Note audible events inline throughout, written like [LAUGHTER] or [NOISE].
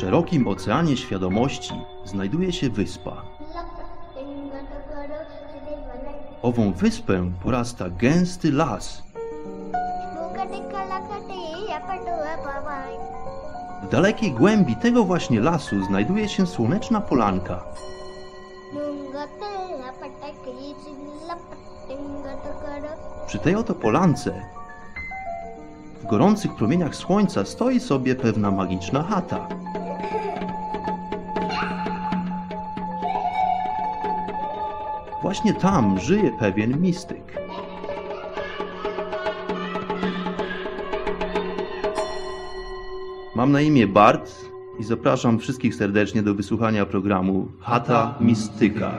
szerokim oceanie świadomości znajduje się wyspa. Ową wyspę porasta gęsty las. W dalekiej głębi tego właśnie lasu znajduje się słoneczna polanka. Przy tej oto polance, w gorących promieniach słońca, stoi sobie pewna magiczna chata. Właśnie tam żyje pewien mistyk. Mam na imię Bart i zapraszam wszystkich serdecznie do wysłuchania programu Chata Mistyka.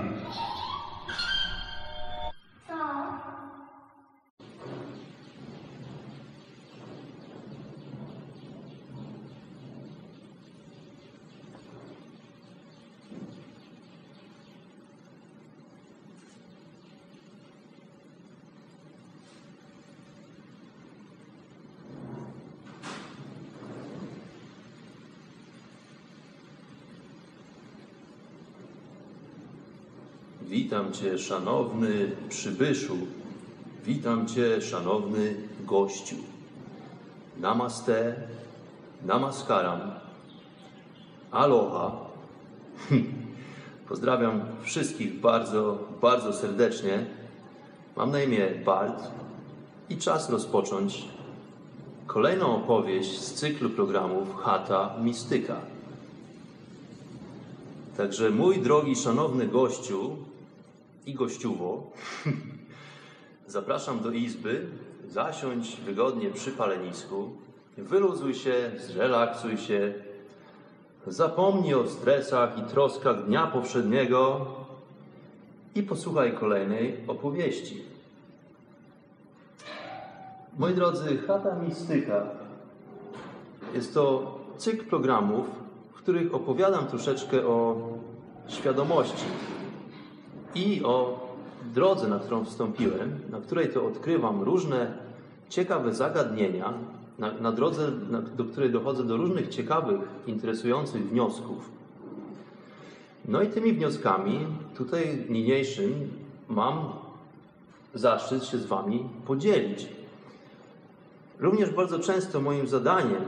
Witam Cię, szanowny przybyszu. Witam Cię, szanowny gościu. Namaste, namaskaram, aloha. [LAUGHS] Pozdrawiam wszystkich bardzo, bardzo serdecznie. Mam na imię Bart i czas rozpocząć kolejną opowieść z cyklu programów Chata Mistyka. Także mój drogi, szanowny gościu i gościuwo, [LAUGHS] zapraszam do izby, zasiądź wygodnie przy palenisku, wyluzuj się, zrelaksuj się, zapomnij o stresach i troskach dnia poprzedniego i posłuchaj kolejnej opowieści. Moi drodzy, Chata Mistyka jest to cykl programów, w których opowiadam troszeczkę o świadomości i o drodze, na którą wstąpiłem, na której to odkrywam różne ciekawe zagadnienia, na, na drodze, na, do której dochodzę do różnych ciekawych, interesujących wniosków. No i tymi wnioskami tutaj niniejszym mam zaszczyt się z Wami podzielić. Również bardzo często moim zadaniem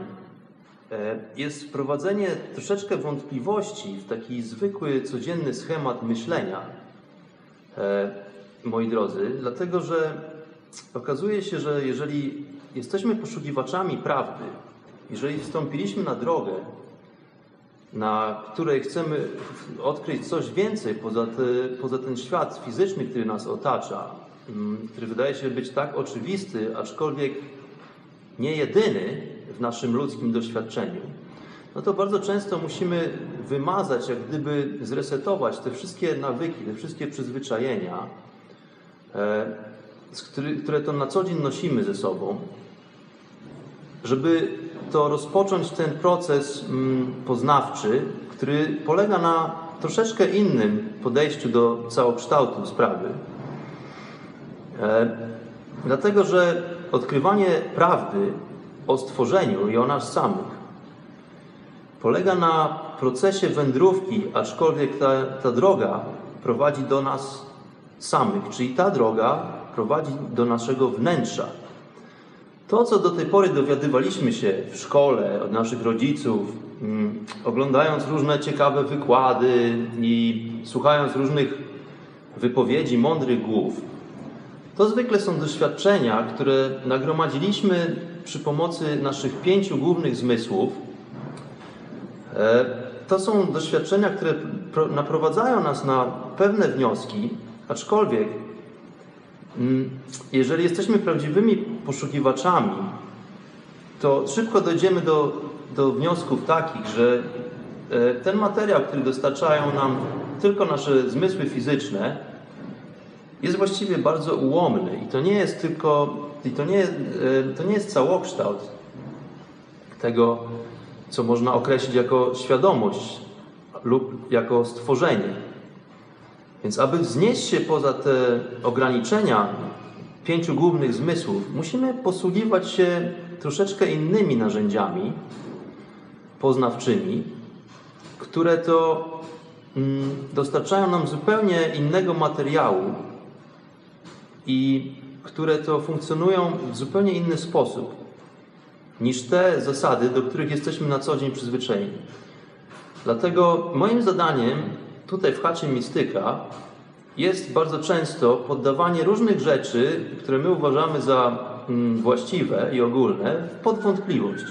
e, jest wprowadzenie troszeczkę wątpliwości w taki zwykły, codzienny schemat myślenia, moi drodzy, dlatego że okazuje się, że jeżeli jesteśmy poszukiwaczami prawdy, jeżeli wstąpiliśmy na drogę, na której chcemy odkryć coś więcej poza, te, poza ten świat fizyczny, który nas otacza, mm, który wydaje się być tak oczywisty, aczkolwiek nie jedyny w naszym ludzkim doświadczeniu, no to bardzo często musimy wymazać, jak gdyby zresetować te wszystkie nawyki, te wszystkie przyzwyczajenia, e, które to na co dzień nosimy ze sobą, żeby to rozpocząć ten proces mm, poznawczy, który polega na troszeczkę innym podejściu do całokształtu sprawy. E, dlatego, że odkrywanie prawdy o stworzeniu i o nas samych polega na procesie wędrówki, aczkolwiek ta, ta droga prowadzi do nas samych, czyli ta droga prowadzi do naszego wnętrza. To, co do tej pory dowiadywaliśmy się w szkole od naszych rodziców, mm, oglądając różne ciekawe wykłady i słuchając różnych wypowiedzi mądrych głów, to zwykle są doświadczenia, które nagromadziliśmy przy pomocy naszych pięciu głównych zmysłów. To są doświadczenia, które naprowadzają nas na pewne wnioski, aczkolwiek mm, jeżeli jesteśmy prawdziwymi poszukiwaczami, to szybko dojdziemy do, do wniosków takich, że e, ten materiał, który dostarczają nam tylko nasze zmysły fizyczne, jest właściwie bardzo ułomny i to nie jest tylko, i to nie, e, to nie jest całokształt tego, co można określić jako świadomość lub jako stworzenie. Więc aby wznieść się poza te ograniczenia pięciu głównych zmysłów, musimy posługiwać się troszeczkę innymi narzędziami poznawczymi, które to mm, dostarczają nam zupełnie innego materiału i które to funkcjonują w zupełnie inny sposób niż te zasady, do których jesteśmy na co dzień przyzwyczajeni. Dlatego moim zadaniem tutaj w chacie mistyka jest bardzo często poddawanie różnych rzeczy, które my uważamy za mm, właściwe i ogólne, pod wątpliwość.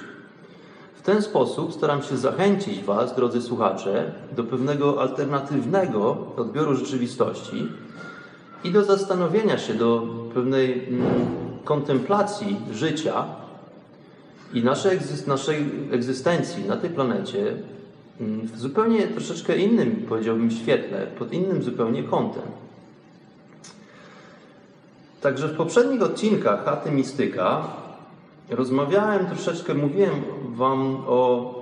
W ten sposób staram się zachęcić Was, drodzy słuchacze, do pewnego alternatywnego odbioru rzeczywistości i do zastanowienia się, do pewnej mm, kontemplacji życia i naszej, naszej egzystencji na tej planecie mm, w zupełnie troszeczkę innym, powiedziałbym, świetle, pod innym zupełnie kątem. Także w poprzednich odcinkach Chaty Mistyka rozmawiałem troszeczkę, mówiłem Wam o,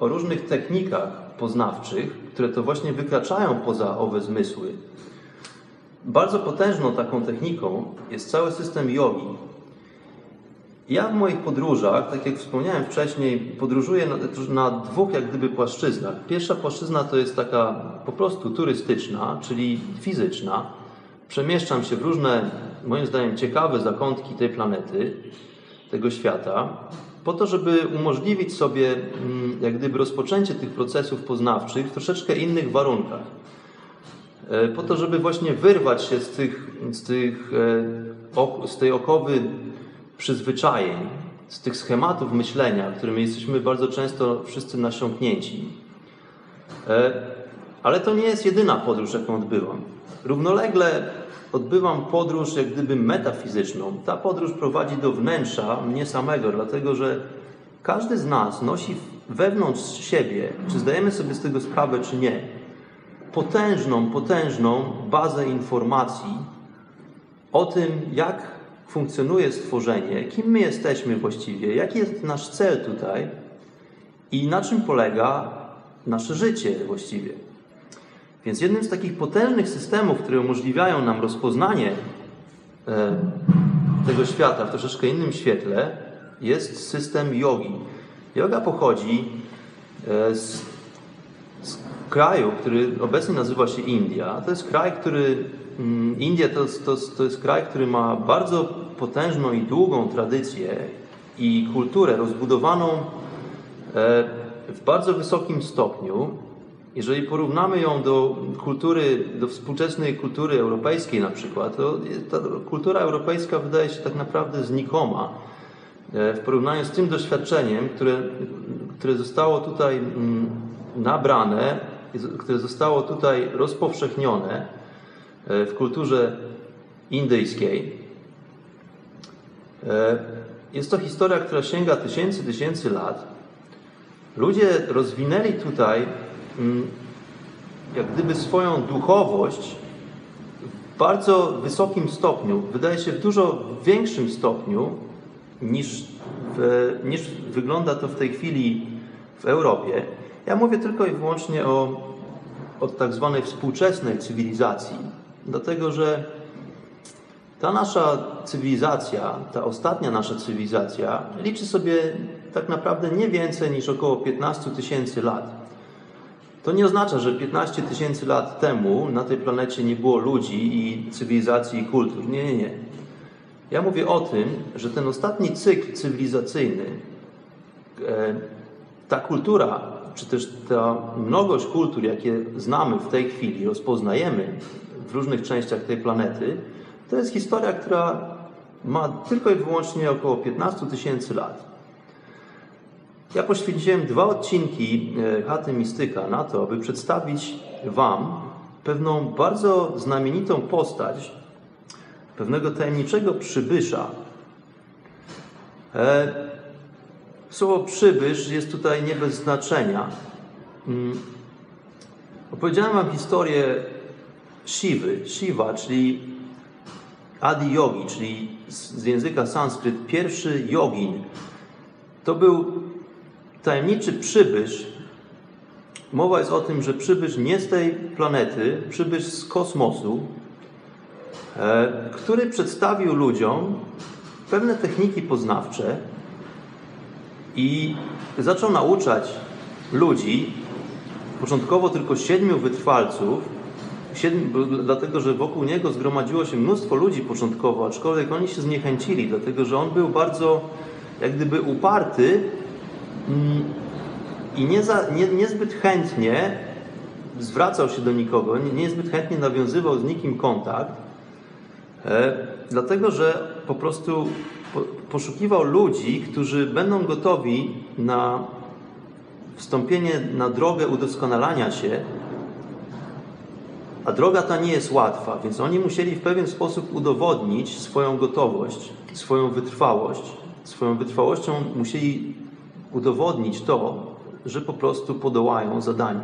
o różnych technikach poznawczych, które to właśnie wykraczają poza owe zmysły. Bardzo potężną taką techniką jest cały system jogi. Ja w moich podróżach, tak jak wspomniałem wcześniej, podróżuję na, na, dwóch jak gdyby płaszczyznach. Pierwsza płaszczyzna to jest taka po prostu turystyczna, czyli fizyczna. Przemieszczam się w różne, moim zdaniem, ciekawe zakątki tej planety, tego świata, po to, żeby umożliwić sobie mm, jak gdyby rozpoczęcie tych procesów poznawczych w troszeczkę innych warunkach. E, po to, żeby właśnie wyrwać się z, tych, z, tych, e, z tej okowy przyzwyczajeń, z tych schematów myślenia, którymi jesteśmy bardzo często wszyscy nasiąknięci. E, ale to nie jest jedyna podróż, jaką odbywam. Równolegle odbywam podróż jak gdyby metafizyczną. Ta podróż prowadzi do wnętrza mnie samego, dlatego że każdy z nas nosi wewnątrz siebie, czy zdajemy sobie z tego sprawę, czy nie, potężną, potężną bazę informacji o tym, jak funkcjonuje stworzenie, kim my jesteśmy właściwie, jaki jest nasz cel tutaj i na czym polega nasze życie właściwie. Więc jednym z takich potężnych systemów, które umożliwiają nam rozpoznanie e, tego świata w troszeczkę innym świetle, jest system jogi. Yoga pochodzi e, z, z kraju, który obecnie nazywa się India. To jest kraj, który. Mm, India to, to, to jest kraj, który ma bardzo potężną i długą tradycję i kulturę rozbudowaną e, w bardzo wysokim stopniu. Jeżeli porównamy ją do kultury, do współczesnej kultury europejskiej na przykład, to ta kultura europejska wydaje się tak naprawdę znikoma e, w porównaniu z tym doświadczeniem, które, które zostało tutaj mm, nabrane, które zostało tutaj rozpowszechnione w kulturze indyjskiej. E, jest to historia, która sięga tysięcy, tysięcy lat. Ludzie rozwinęli tutaj Mm, jak gdyby swoją duchowość w bardzo wysokim stopniu, wydaje się w dużo większym stopniu niż, w, niż wygląda to w tej chwili w Europie. Ja mówię tylko i wyłącznie o, o tak zwanej współczesnej cywilizacji, dlatego że ta nasza cywilizacja, ta ostatnia nasza cywilizacja liczy sobie tak naprawdę nie więcej niż około 15 tysięcy lat. To nie oznacza, że 15 tysięcy lat temu na tej planecie nie było ludzi i cywilizacji i kultur. Nie, nie, nie. Ja mówię o tym, że ten ostatni cykl cywilizacyjny, e, ta kultura, czy też ta mnogość kultur, jakie znamy w tej chwili, rozpoznajemy w różnych częściach tej planety, to jest historia, która ma tylko i wyłącznie około 15 tysięcy lat. Ja poświęciłem dwa odcinki e, Chaty Mistyka na to, aby przedstawić Wam pewną bardzo znamienitą postać, pewnego tajemniczego przybysza. E, słowo przybysz jest tutaj nie bez znaczenia. Mm. Opowiedziałem Wam historię Shivy, Shiva, czyli Adi Yogi, czyli z języka sanskryt pierwszy yogin. To był tajemniczy przybysz, mowa jest o tym, że przybysz nie z tej planety, przybysz z kosmosu, e, który przedstawił ludziom pewne techniki poznawcze i zaczął nauczać ludzi początkowo tylko siedmiu wytrwalców, dlatego że wokół niego zgromadziło się mnóstwo ludzi początkowo, aczkolwiek oni się zniechęcili, dlatego że on był bardzo jak gdyby uparty mm, i nie za, nie, niezbyt chętnie zwracał się do nikogo, nie, niezbyt chętnie nawiązywał z nikim kontakt, e, dlatego że po prostu po, poszukiwał ludzi, którzy będą gotowi na wstąpienie na drogę udoskonalania się, a droga ta nie jest łatwa, więc oni musieli w pewien sposób udowodnić swoją gotowość, swoją wytrwałość. Swoją wytrwałością musieli udowodnić to, że po prostu podołają zadaniu.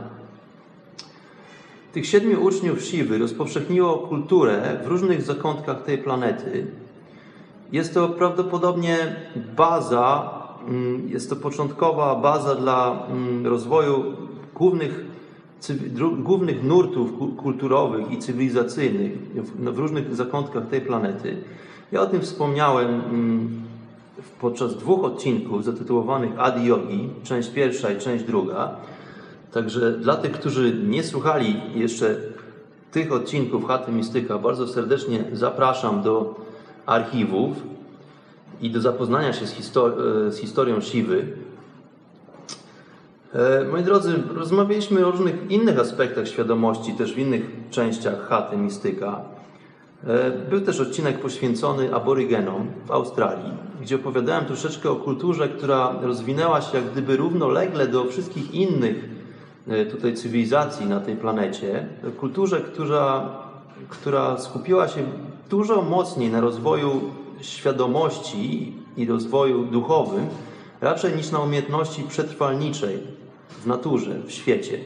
Tych siedmiu uczniów Siwy rozpowszechniło kulturę w różnych zakątkach tej planety. Jest to prawdopodobnie baza, mm, jest to początkowa baza dla mm, rozwoju głównych, głównych nurtów kulturowych i cywilizacyjnych w różnych zakątkach tej planety. Ja o tym wspomniałem mm, podczas dwóch odcinków zatytułowanych Adi Yogi, część pierwsza i część druga. Także dla tych, którzy nie słuchali jeszcze tych odcinków Chaty Mistyka, bardzo serdecznie zapraszam do archiwów i do zapoznania się z, histori e, z historią Siwy. E, moi drodzy, rozmawialiśmy o różnych innych aspektach świadomości, też w innych częściach chaty mistyka. E, był też odcinek poświęcony aborygenom w Australii, gdzie opowiadałem troszeczkę o kulturze, która rozwinęła się jak gdyby równolegle do wszystkich innych tutaj cywilizacji na tej planecie. Kulturze, która, która skupiła się dużo mocniej na rozwoju świadomości i rozwoju duchowym, raczej niż na umiejętności przetrwalniczej w naturze, w świecie.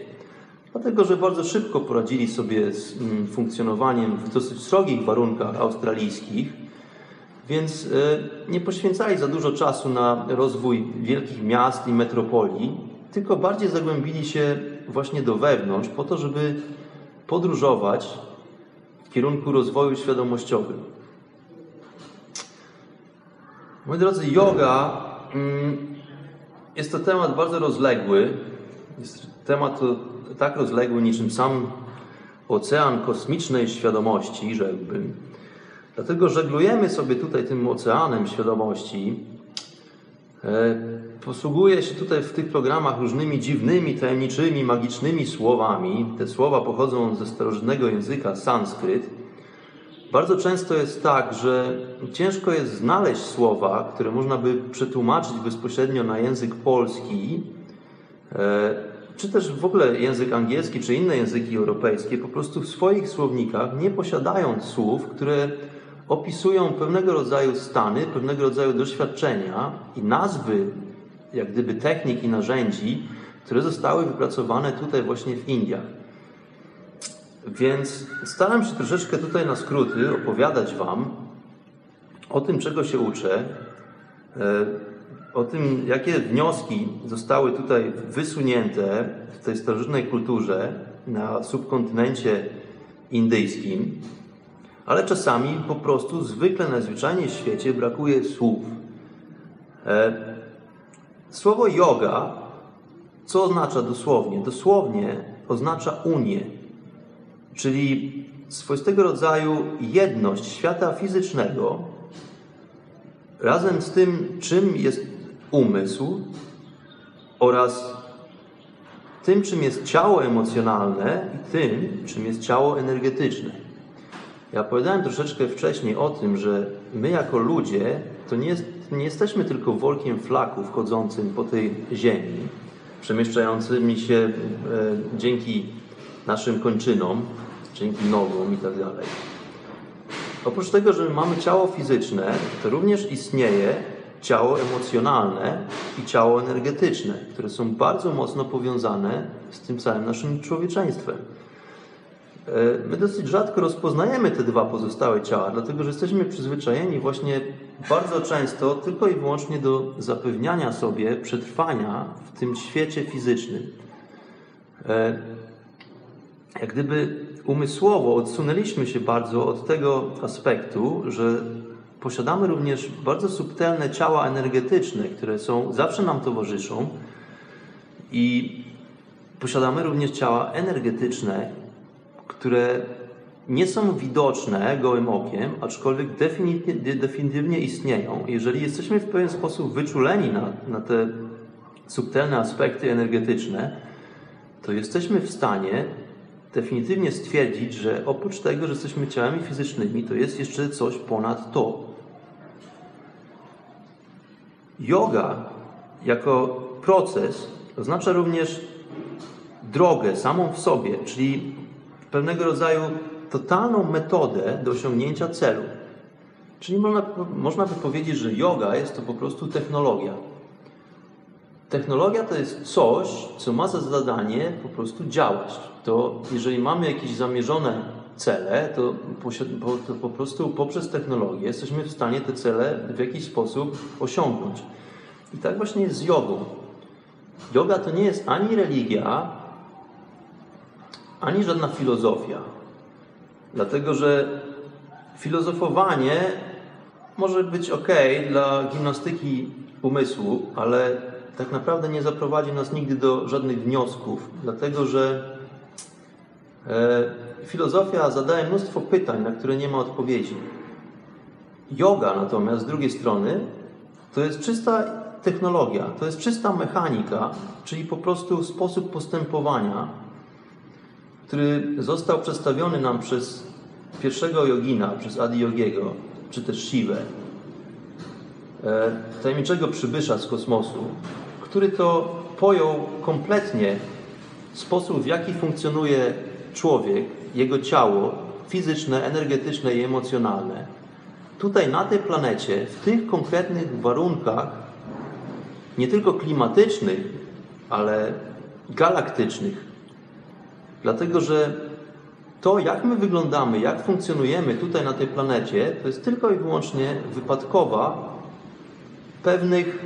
Dlatego, że bardzo szybko poradzili sobie z mm, funkcjonowaniem w dosyć srogich warunkach australijskich, więc e, nie poświęcali za dużo czasu na rozwój wielkich miast i metropolii, tylko bardziej zagłębili się właśnie do wewnątrz, po to, żeby podróżować w kierunku rozwoju świadomościowym. Moi drodzy, yoga jest to temat bardzo rozległy. Jest temat tak rozległy, niczym sam ocean kosmicznej świadomości, rzekłbym. Dlatego żeglujemy sobie tutaj tym oceanem świadomości. E, posługuje się tutaj w tych programach różnymi dziwnymi, tajemniczymi, magicznymi słowami. Te słowa pochodzą ze starożytnego języka sanskryt. Bardzo często jest tak, że ciężko jest znaleźć słowa, które można by przetłumaczyć bezpośrednio na język polski, e, czy też w ogóle język angielski, czy inne języki europejskie, po prostu w swoich słownikach, nie posiadając słów, które opisują pewnego rodzaju stany, pewnego rodzaju doświadczenia i nazwy, jak gdyby technik i narzędzi, które zostały wypracowane tutaj właśnie w Indiach. Więc staram się troszeczkę tutaj na skróty opowiadać Wam o tym, czego się uczę, e, o tym, jakie wnioski zostały tutaj wysunięte w tej starożytnej kulturze na subkontynencie indyjskim, ale czasami po prostu zwykle najzwyczajniej w świecie brakuje słów. E, słowo yoga, co oznacza dosłownie? Dosłownie oznacza unię czyli swoistego rodzaju jedność świata fizycznego razem z tym, czym jest umysł oraz tym, czym jest ciało emocjonalne i tym, czym jest ciało energetyczne. Ja opowiadałem troszeczkę wcześniej o tym, że my jako ludzie to nie, jest, nie jesteśmy tylko workiem flaków chodzącym po tej ziemi, przemieszczającymi się e, dzięki naszym kończynom, dzięki nogom i tak dalej. Oprócz tego, że mamy ciało fizyczne, to również istnieje ciało emocjonalne i ciało energetyczne, które są bardzo mocno powiązane z tym całym naszym człowieczeństwem. E, my dosyć rzadko rozpoznajemy te dwa pozostałe ciała, dlatego że jesteśmy przyzwyczajeni właśnie bardzo często tylko i wyłącznie do zapewniania sobie przetrwania w tym świecie fizycznym. Jak gdyby umysłowo odsunęliśmy się bardzo od tego aspektu, że posiadamy również bardzo subtelne ciała energetyczne, które są zawsze nam towarzyszą i posiadamy również ciała energetyczne, które nie są widoczne gołym okiem, aczkolwiek definitywnie, definitywnie istnieją. Jeżeli jesteśmy w pewien sposób wyczuleni na, na te subtelne aspekty energetyczne, to jesteśmy w stanie definitywnie stwierdzić, że oprócz tego, że jesteśmy ciałami fizycznymi, to jest jeszcze coś ponad to. Yoga jako proces oznacza również drogę samą w sobie, czyli pewnego rodzaju totalną metodę do osiągnięcia celu. Czyli można, można by powiedzieć, że yoga jest to po prostu technologia. Technologia to jest coś, co ma za zadanie po prostu działać. To jeżeli mamy jakieś zamierzone cele, to, po prostu poprzez technologię jesteśmy w stanie te cele w jakiś sposób osiągnąć. I tak właśnie jest z jogą. Yoga to nie jest ani religia, ani żadna filozofia. Dlatego, że filozofowanie może być ok dla gimnastyki umysłu, ale tak naprawdę nie zaprowadzi nas nigdy do żadnych wniosków, dlatego że e, filozofia zadaje mnóstwo pytań, na które nie ma odpowiedzi. Yoga natomiast z drugiej strony to jest czysta technologia, to jest czysta mechanika, czyli po prostu sposób postępowania, który został przedstawiony nam przez pierwszego jogina, przez Adi Yogiego, czy też Shivę, tajemniczego przybysza z kosmosu, który to pojął kompletnie sposób, w jaki funkcjonuje człowiek, jego ciało fizyczne, energetyczne i emocjonalne. Tutaj na tej planecie, w tych konkretnych warunkach, nie tylko klimatycznych, ale galaktycznych, Dlatego, że to, jak my wyglądamy, jak funkcjonujemy tutaj na tej planecie, to jest tylko i wyłącznie wypadkowa pewnych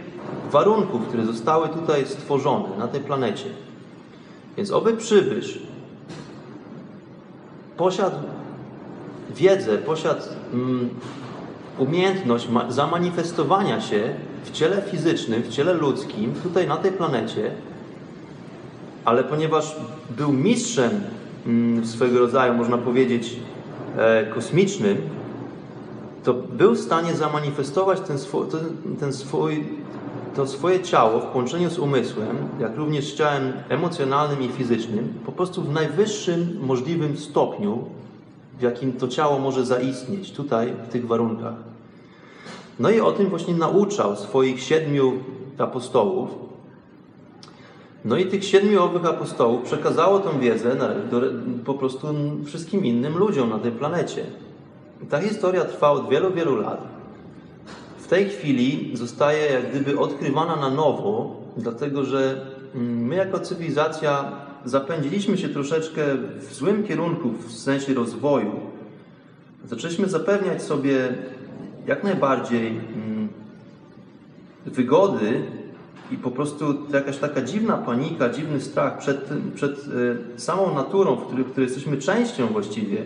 warunków, które zostały tutaj stworzone na tej planecie. Więc oby przybysz posiadł wiedzę, posiadł mm, umiejętność zamanifestowania się w ciele fizycznym, w ciele ludzkim, tutaj na tej planecie, ale ponieważ był mistrzem mm, swego rodzaju, można powiedzieć, e, kosmicznym, to był w stanie zamanifestować ten swój, ten swój, to swoje ciało w połączeniu z umysłem, jak również z ciałem emocjonalnym i fizycznym, po prostu w najwyższym możliwym stopniu, w jakim to ciało może zaistnieć tutaj, w tych warunkach. No i o tym właśnie nauczał swoich siedmiu apostołów, no i tych siedmiu owych apostołów przekazało tą wiedzę do, po prostu wszystkim innym ludziom na tej planecie. Ta historia trwa od wielu, wielu lat. W tej chwili zostaje jak gdyby odkrywana na nowo, dlatego że mm, my jako cywilizacja zapędziliśmy się troszeczkę w złym kierunku w sensie rozwoju. Zaczęliśmy zapewniać sobie jak najbardziej mm, wygody i po prostu jakaś taka dziwna panika, dziwny strach przed, przed e, samą naturą, w której, w której jesteśmy częścią właściwie,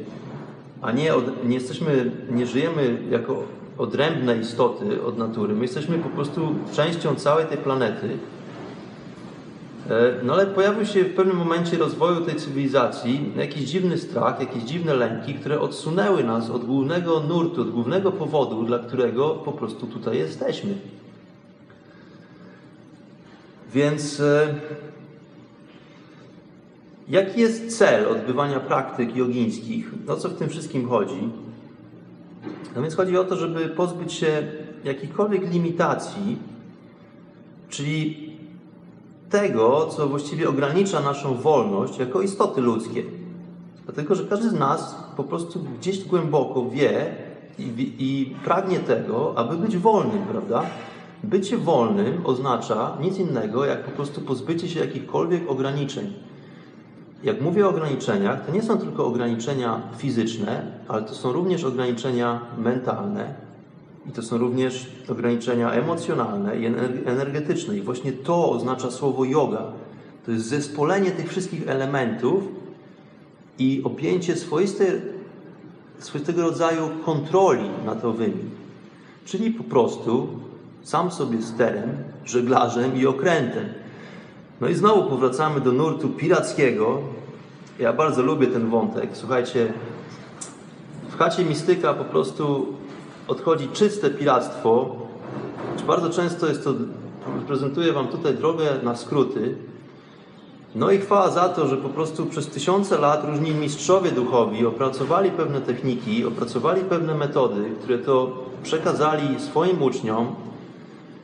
a nie, nie jesteśmy, nie żyjemy jako odrębne istoty od natury. My jesteśmy po prostu częścią całej tej planety. E, no ale pojawił się w pewnym momencie rozwoju tej cywilizacji jakiś dziwny strach, jakieś dziwne lęki, które odsunęły nas od głównego nurtu, od głównego powodu, dla którego po prostu tutaj jesteśmy. Więc e, jaki jest cel odbywania praktyk jogińskich? O co w tym wszystkim chodzi? No więc chodzi o to, żeby pozbyć się jakichkolwiek limitacji, czyli tego, co właściwie ogranicza naszą wolność jako istoty ludzkie. Dlatego, że każdy z nas po prostu gdzieś głęboko wie i, i pragnie tego, aby być wolnym, prawda? Bycie wolnym oznacza nic innego, jak po prostu pozbycie się jakichkolwiek ograniczeń. Jak mówię o ograniczeniach, to nie są tylko ograniczenia fizyczne, ale to są również ograniczenia mentalne i to są również ograniczenia emocjonalne i energetyczne. I właśnie to oznacza słowo yoga. To jest zespolenie tych wszystkich elementów i objęcie swoistej, swoistego rodzaju kontroli nad owymi. Czyli po prostu sam sobie sterem, żeglarzem i okrętem. No i znowu powracamy do nurtu pirackiego. Ja bardzo lubię ten wątek. Słuchajcie, w chacie mistyka po prostu odchodzi czyste piractwo. Bardzo często jest to, prezentuję Wam tutaj drogę na skróty. No i chwała za to, że po prostu przez tysiące lat różni mistrzowie duchowi opracowali pewne techniki, opracowali pewne metody, które to przekazali swoim uczniom.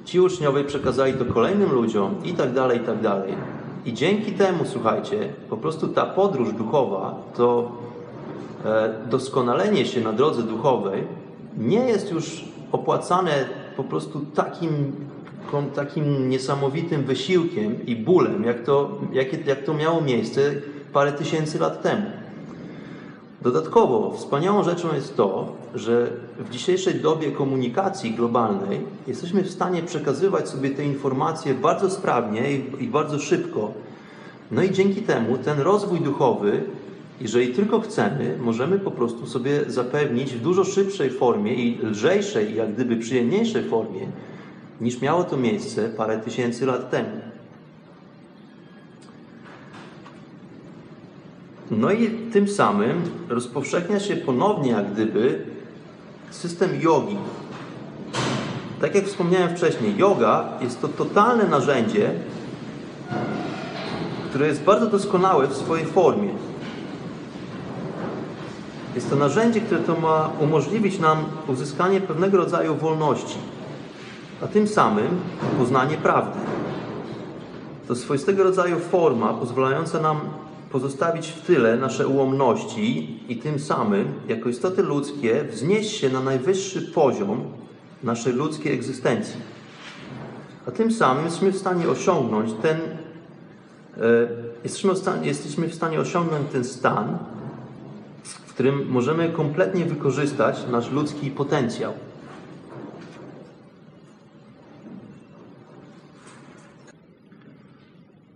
Ci uczniowie przekazali to kolejnym ludziom i tak dalej, i tak dalej. I dzięki temu, słuchajcie, po prostu ta podróż duchowa, to e, doskonalenie się na drodze duchowej nie jest już opłacane po prostu takim takim niesamowitym wysiłkiem i bólem, jak to, jak, jak to miało miejsce parę tysięcy lat temu. Dodatkowo wspaniałą rzeczą jest to, że w dzisiejszej dobie komunikacji globalnej jesteśmy w stanie przekazywać sobie te informacje bardzo sprawnie i, bardzo szybko. No i dzięki temu ten rozwój duchowy, jeżeli tylko chcemy, możemy po prostu sobie zapewnić w dużo szybszej formie i lżejszej, jak gdyby przyjemniejszej formie, niż miało to miejsce parę tysięcy lat temu. No i tym samym rozpowszechnia się ponownie, jak gdyby, system jogi. Tak jak wspomniałem wcześniej, yoga jest to totalne narzędzie, które jest bardzo doskonałe w swojej formie. Jest to narzędzie, które to ma umożliwić nam uzyskanie pewnego rodzaju wolności a tym samym poznanie prawdy. To swoistego rodzaju forma pozwalająca nam pozostawić w tyle nasze ułomności i tym samym, jako istoty ludzkie, wznieść się na najwyższy poziom naszej ludzkiej egzystencji. A tym samym jesteśmy w stanie osiągnąć ten, e, jesteśmy, w stanie, jesteśmy w stanie osiągnąć ten stan, w którym możemy kompletnie wykorzystać nasz ludzki potencjał.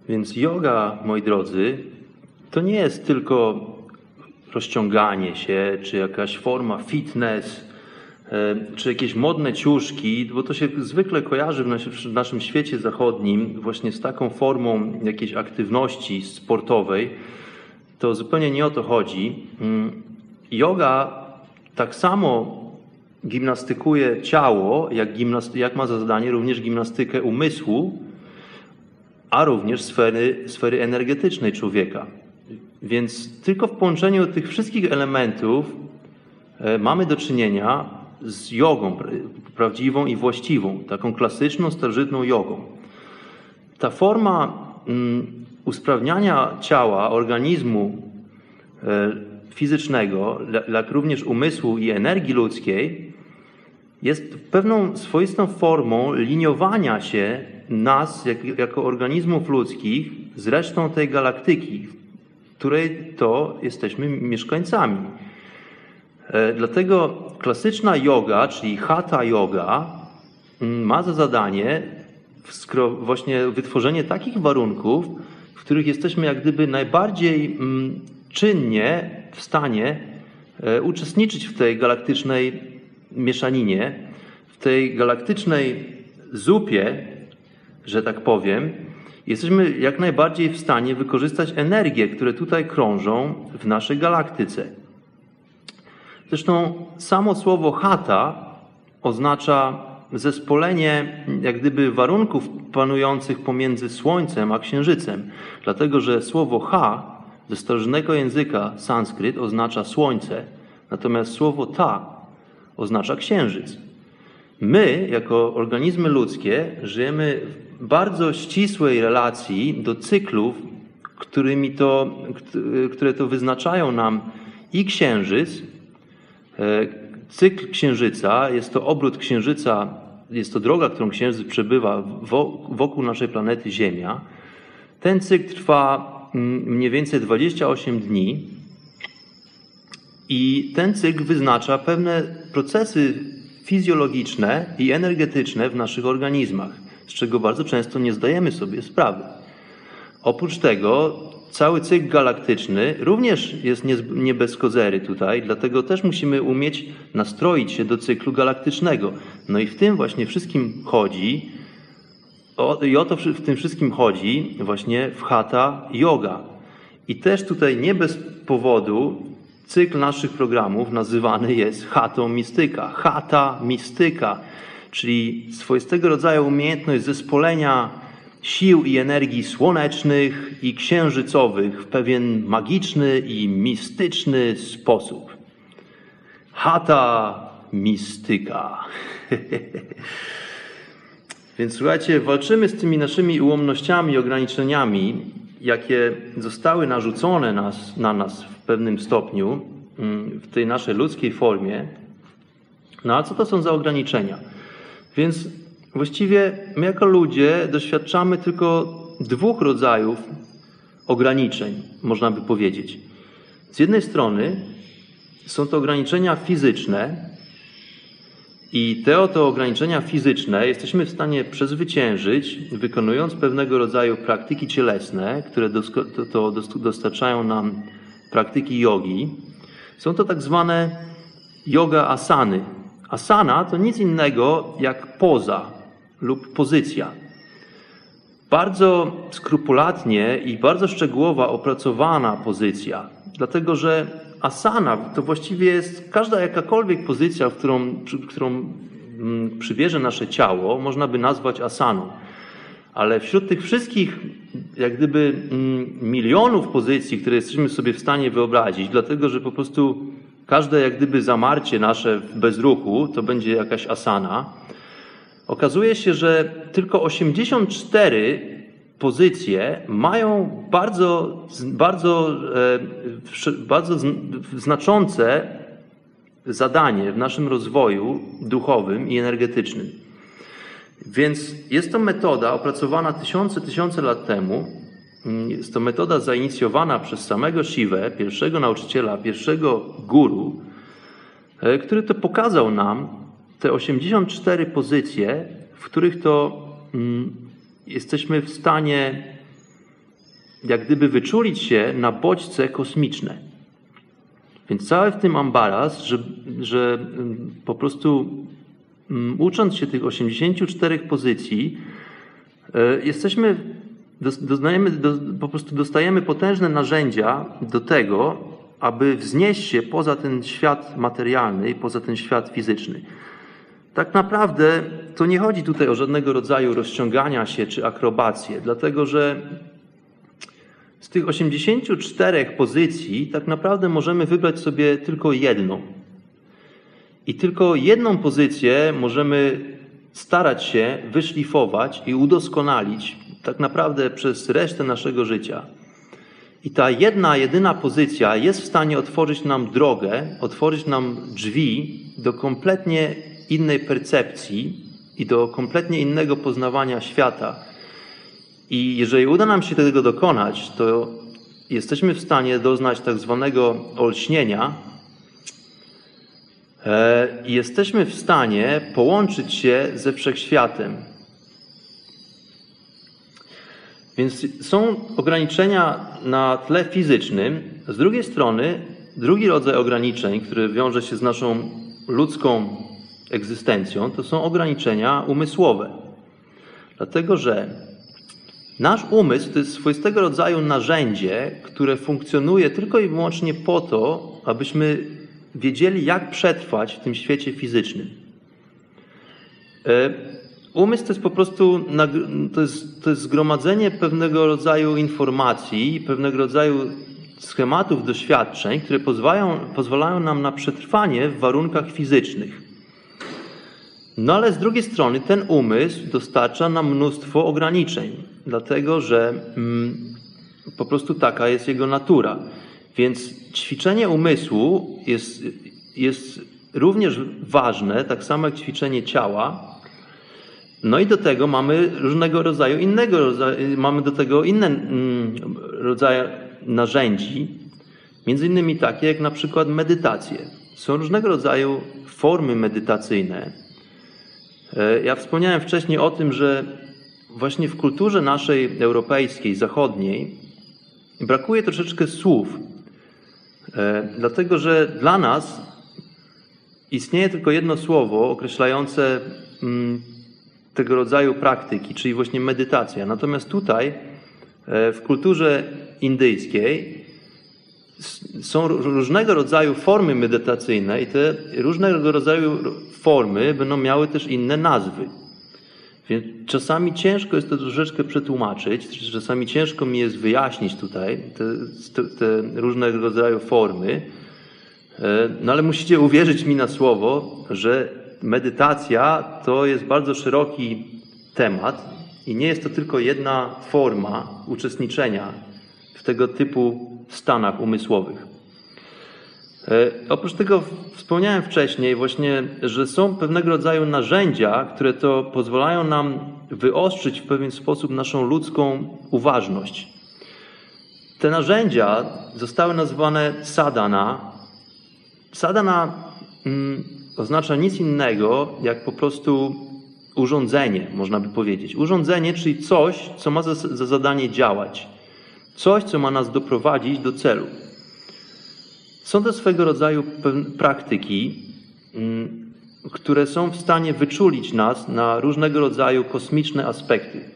Więc yoga, moi drodzy, to nie jest tylko rozciąganie się, czy jakaś forma fitness, e, czy jakieś modne ciuszki, bo to się zwykle kojarzy w naszym świecie zachodnim właśnie z taką formą jakiejś aktywności sportowej. To zupełnie nie o to chodzi. Mm, yoga tak samo gimnastykuje ciało, jak, jak ma za zadanie również gimnastykę umysłu, a również sfery, sfery energetycznej człowieka. Więc tylko w połączeniu tych wszystkich elementów e, mamy do czynienia z jogą prawdziwą i właściwą, taką klasyczną, starożytną jogą. Ta forma mm, usprawniania ciała, organizmu e, fizycznego, jak również umysłu i energii ludzkiej, jest pewną swoistą formą liniowania się nas, jak, jako organizmów ludzkich, z resztą tej galaktyki, której to jesteśmy mieszkańcami. E, dlatego klasyczna yoga, czyli hatha yoga, mm, ma za zadanie właśnie wytworzenie takich warunków, w których jesteśmy jak gdyby najbardziej mm, czynnie w stanie e, uczestniczyć w tej galaktycznej mieszaninie, w tej galaktycznej zupie, że tak powiem, jesteśmy jak najbardziej w stanie wykorzystać energię, które tutaj krążą w naszej galaktyce. Zresztą samo słowo hata oznacza zespolenie jak gdyby warunków panujących pomiędzy Słońcem a Księżycem. Dlatego, że słowo ha ze starożytnego języka sanskryt oznacza słońce, natomiast słowo ta oznacza księżyc. My, jako organizmy ludzkie, żyjemy w bardzo ścisłej relacji do cyklów, którymi to, które to wyznaczają nam i księżyc. E, cykl księżyca jest to obrót księżyca, jest to droga, którą księżyc przebywa wokół naszej planety Ziemia. Ten cykl trwa mm, mniej więcej 28 dni i ten cykl wyznacza pewne procesy fizjologiczne i energetyczne w naszych organizmach, z czego bardzo często nie zdajemy sobie sprawy. Oprócz tego cały cykl galaktyczny również jest nie bez kozery tutaj, dlatego też musimy umieć nastroić się do cyklu galaktycznego. No i w tym właśnie wszystkim chodzi I o to w tym wszystkim chodzi właśnie w Hatha Yoga. I też tutaj nie bez powodu cykl naszych programów nazywany jest Hatą Mistyka. Hata Mistyka, czyli swoistego rodzaju umiejętność zespolenia sił i energii słonecznych i księżycowych w pewien magiczny i mistyczny sposób. Hata Mistyka. [LAUGHS] Więc słuchajcie, walczymy z tymi naszymi ułomnościami ograniczeniami, jakie zostały narzucone nas, na nas w pewnym stopniu, mm, w tej naszej ludzkiej formie. No a co to są za ograniczenia? Więc właściwie my jako ludzie doświadczamy tylko dwóch rodzajów ograniczeń, można by powiedzieć. Z jednej strony są to ograniczenia fizyczne, i te oto ograniczenia fizyczne jesteśmy w stanie przezwyciężyć, wykonując pewnego rodzaju praktyki cielesne, które to, dostarczają nam praktyki jogi. Są to tak zwane yoga asany. Asana to nic innego jak poza lub pozycja. Bardzo skrupulatnie i bardzo szczegółowa opracowana pozycja, dlatego że asana to właściwie jest każda jakakolwiek pozycja, w którą, którą mm, przybierze nasze ciało, można by nazwać asaną. Ale wśród tych wszystkich, jak gdyby, mm, milionów pozycji, które jesteśmy sobie w stanie wyobrazić, dlatego że po prostu każde, jak gdyby, zamarcie nasze bez ruchu to będzie jakaś asana, okazuje się, że tylko 84 pozycje mają bardzo, bardzo, e, bardzo znaczące zadanie w naszym rozwoju duchowym i energetycznym. Więc jest to metoda opracowana tysiące, tysiące lat temu. Jest to metoda zainicjowana przez samego Siwę, pierwszego nauczyciela, pierwszego guru, e, który to pokazał nam te 84 pozycje, w których to mm, jesteśmy w stanie jak gdyby wyczulić się na bodźce kosmiczne. Więc cały w tym ambaras, że, że mm, po prostu mm, ucząc się tych 84 pozycji, e, jesteśmy, doznajemy, po prostu dostajemy potężne narzędzia do tego, aby wznieść się poza ten świat materialny i poza ten świat fizyczny. Tak naprawdę to nie chodzi tutaj o żadnego rodzaju rozciągania się czy akrobację, dlatego że z tych 84 pozycji tak naprawdę możemy wybrać sobie tylko jedną. I tylko jedną pozycję możemy starać się wyszlifować i udoskonalić tak naprawdę przez resztę naszego życia. I ta jedna, jedyna pozycja jest w stanie otworzyć nam drogę, otworzyć nam drzwi do kompletnie innej percepcji i do kompletnie innego poznawania świata. I jeżeli uda nam się tego dokonać, to jesteśmy w stanie doznać tak zwanego olśnienia e, i jesteśmy w stanie połączyć się ze wszechświatem. Więc są ograniczenia na tle fizycznym. Z drugiej strony, drugi rodzaj ograniczeń, który wiąże się z naszą ludzką egzystencją, to są ograniczenia umysłowe. Dlatego, że nasz umysł to jest swoistego rodzaju narzędzie, które funkcjonuje tylko i wyłącznie po to, abyśmy wiedzieli, jak przetrwać w tym świecie fizycznym. E, umysł to jest po prostu to jest, to jest zgromadzenie pewnego rodzaju informacji, pewnego rodzaju schematów doświadczeń, które pozwalają, pozwalają nam na przetrwanie w warunkach fizycznych. No ale z drugiej strony ten umysł dostarcza nam mnóstwo ograniczeń, dlatego że mm, po prostu taka jest jego natura. Więc ćwiczenie umysłu jest, jest również ważne, tak samo jak ćwiczenie ciała. No i do tego mamy różnego rodzaju innego rodzaju, mamy do tego inne mm, rodzaje narzędzi, między innymi takie jak na przykład medytacje. Są różnego rodzaju formy medytacyjne, ja wspomniałem wcześniej o tym, że właśnie w kulturze naszej europejskiej, zachodniej brakuje troszeczkę słów, e, dlatego że dla nas istnieje tylko jedno słowo określające mm, tego rodzaju praktyki, czyli właśnie medytacja. Natomiast tutaj e, w kulturze indyjskiej są różnego rodzaju formy medytacyjne i te różnego rodzaju formy będą miały też inne nazwy. Więc czasami ciężko jest to troszeczkę przetłumaczyć, czasami ciężko mi jest wyjaśnić tutaj te, te różnego rodzaju formy, e, no ale musicie uwierzyć mi na słowo, że medytacja to jest bardzo szeroki temat i nie jest to tylko jedna forma uczestniczenia w tego typu stanach umysłowych. E, oprócz tego wspomniałem wcześniej właśnie, że są pewnego rodzaju narzędzia, które to pozwalają nam wyostrzyć w pewien sposób naszą ludzką uważność. Te narzędzia zostały nazwane sadana. Sadana mm, oznacza nic innego jak po prostu urządzenie, można by powiedzieć. Urządzenie, czyli coś, co ma za, za zadanie działać. Coś, co ma nas doprowadzić do celu. Są to swego rodzaju praktyki, mm, które są w stanie wyczulić nas na różnego rodzaju kosmiczne aspekty.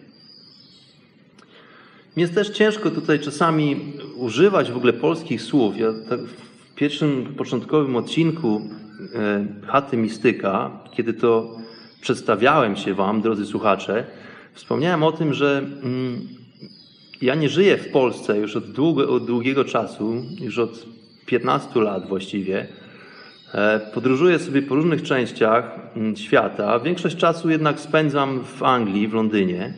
Mi jest też ciężko tutaj czasami używać w ogóle polskich słów. Ja tak w pierwszym, początkowym odcinku e, Chaty Mistyka, kiedy to przedstawiałem się Wam, drodzy słuchacze, wspomniałem o tym, że mm, ja nie żyję w Polsce już od, długo, od długiego czasu, już od 15 lat właściwie. E, podróżuję sobie po różnych częściach mm, świata. Większość czasu jednak spędzam w Anglii, w Londynie.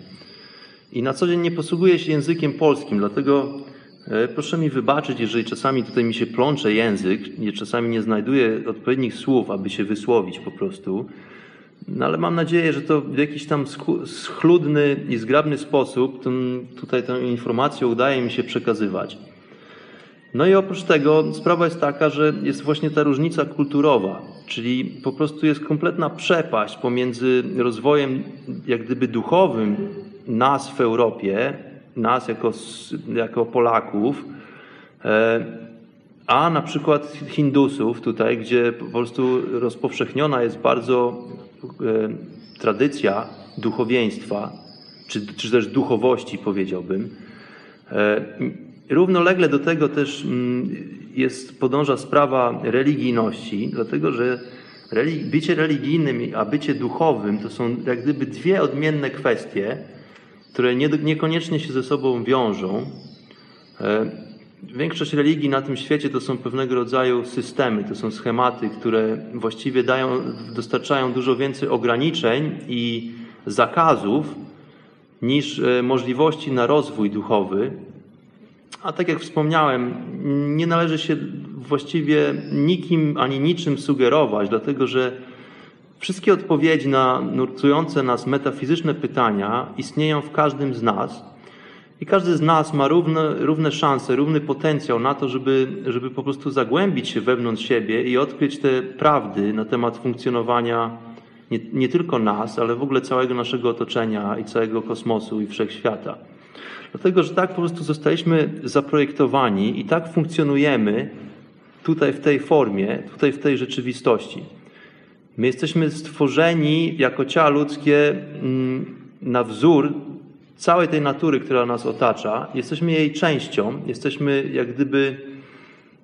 I na co dzień nie posługuję się językiem polskim, dlatego e, proszę mi wybaczyć, jeżeli czasami tutaj mi się plącze język, czasami nie znajduję odpowiednich słów, aby się wysłowić po prostu. No ale mam nadzieję, że to w jakiś tam schludny i zgrabny sposób tutaj tę informację udaje mi się przekazywać. No i oprócz tego sprawa jest taka, że jest właśnie ta różnica kulturowa, czyli po prostu jest kompletna przepaść pomiędzy rozwojem jak gdyby duchowym nas w Europie, nas jako, jako Polaków, e, a na przykład Hindusów tutaj, gdzie po prostu rozpowszechniona jest bardzo tradycja duchowieństwa, czy, czy też duchowości powiedziałbym. E, Równolegle do tego też mm, jest, podąża sprawa religijności, dlatego że bycie religijnym a bycie duchowym to są jak gdyby dwie odmienne kwestie, które nie, niekoniecznie się ze sobą wiążą. Większość religii na tym świecie to są pewnego rodzaju systemy, to są schematy, które właściwie dają, dostarczają dużo więcej ograniczeń i zakazów niż e, możliwości na rozwój duchowy. A tak jak wspomniałem, nie należy się właściwie nikim ani niczym sugerować, dlatego że wszystkie odpowiedzi na nurtujące nas metafizyczne pytania istnieją w każdym z nas. I każdy z nas ma równe, równe szanse, równy potencjał na to, żeby, żeby po prostu zagłębić się wewnątrz siebie i odkryć te prawdy na temat funkcjonowania nie, nie tylko nas, ale w ogóle całego naszego otoczenia i całego kosmosu i wszechświata. Dlatego, że tak po prostu zostaliśmy zaprojektowani i tak funkcjonujemy tutaj w tej formie, tutaj w tej rzeczywistości. My jesteśmy stworzeni jako ciała ludzkie mm, na wzór całej tej natury, która nas otacza. Jesteśmy jej częścią, jesteśmy jak gdyby.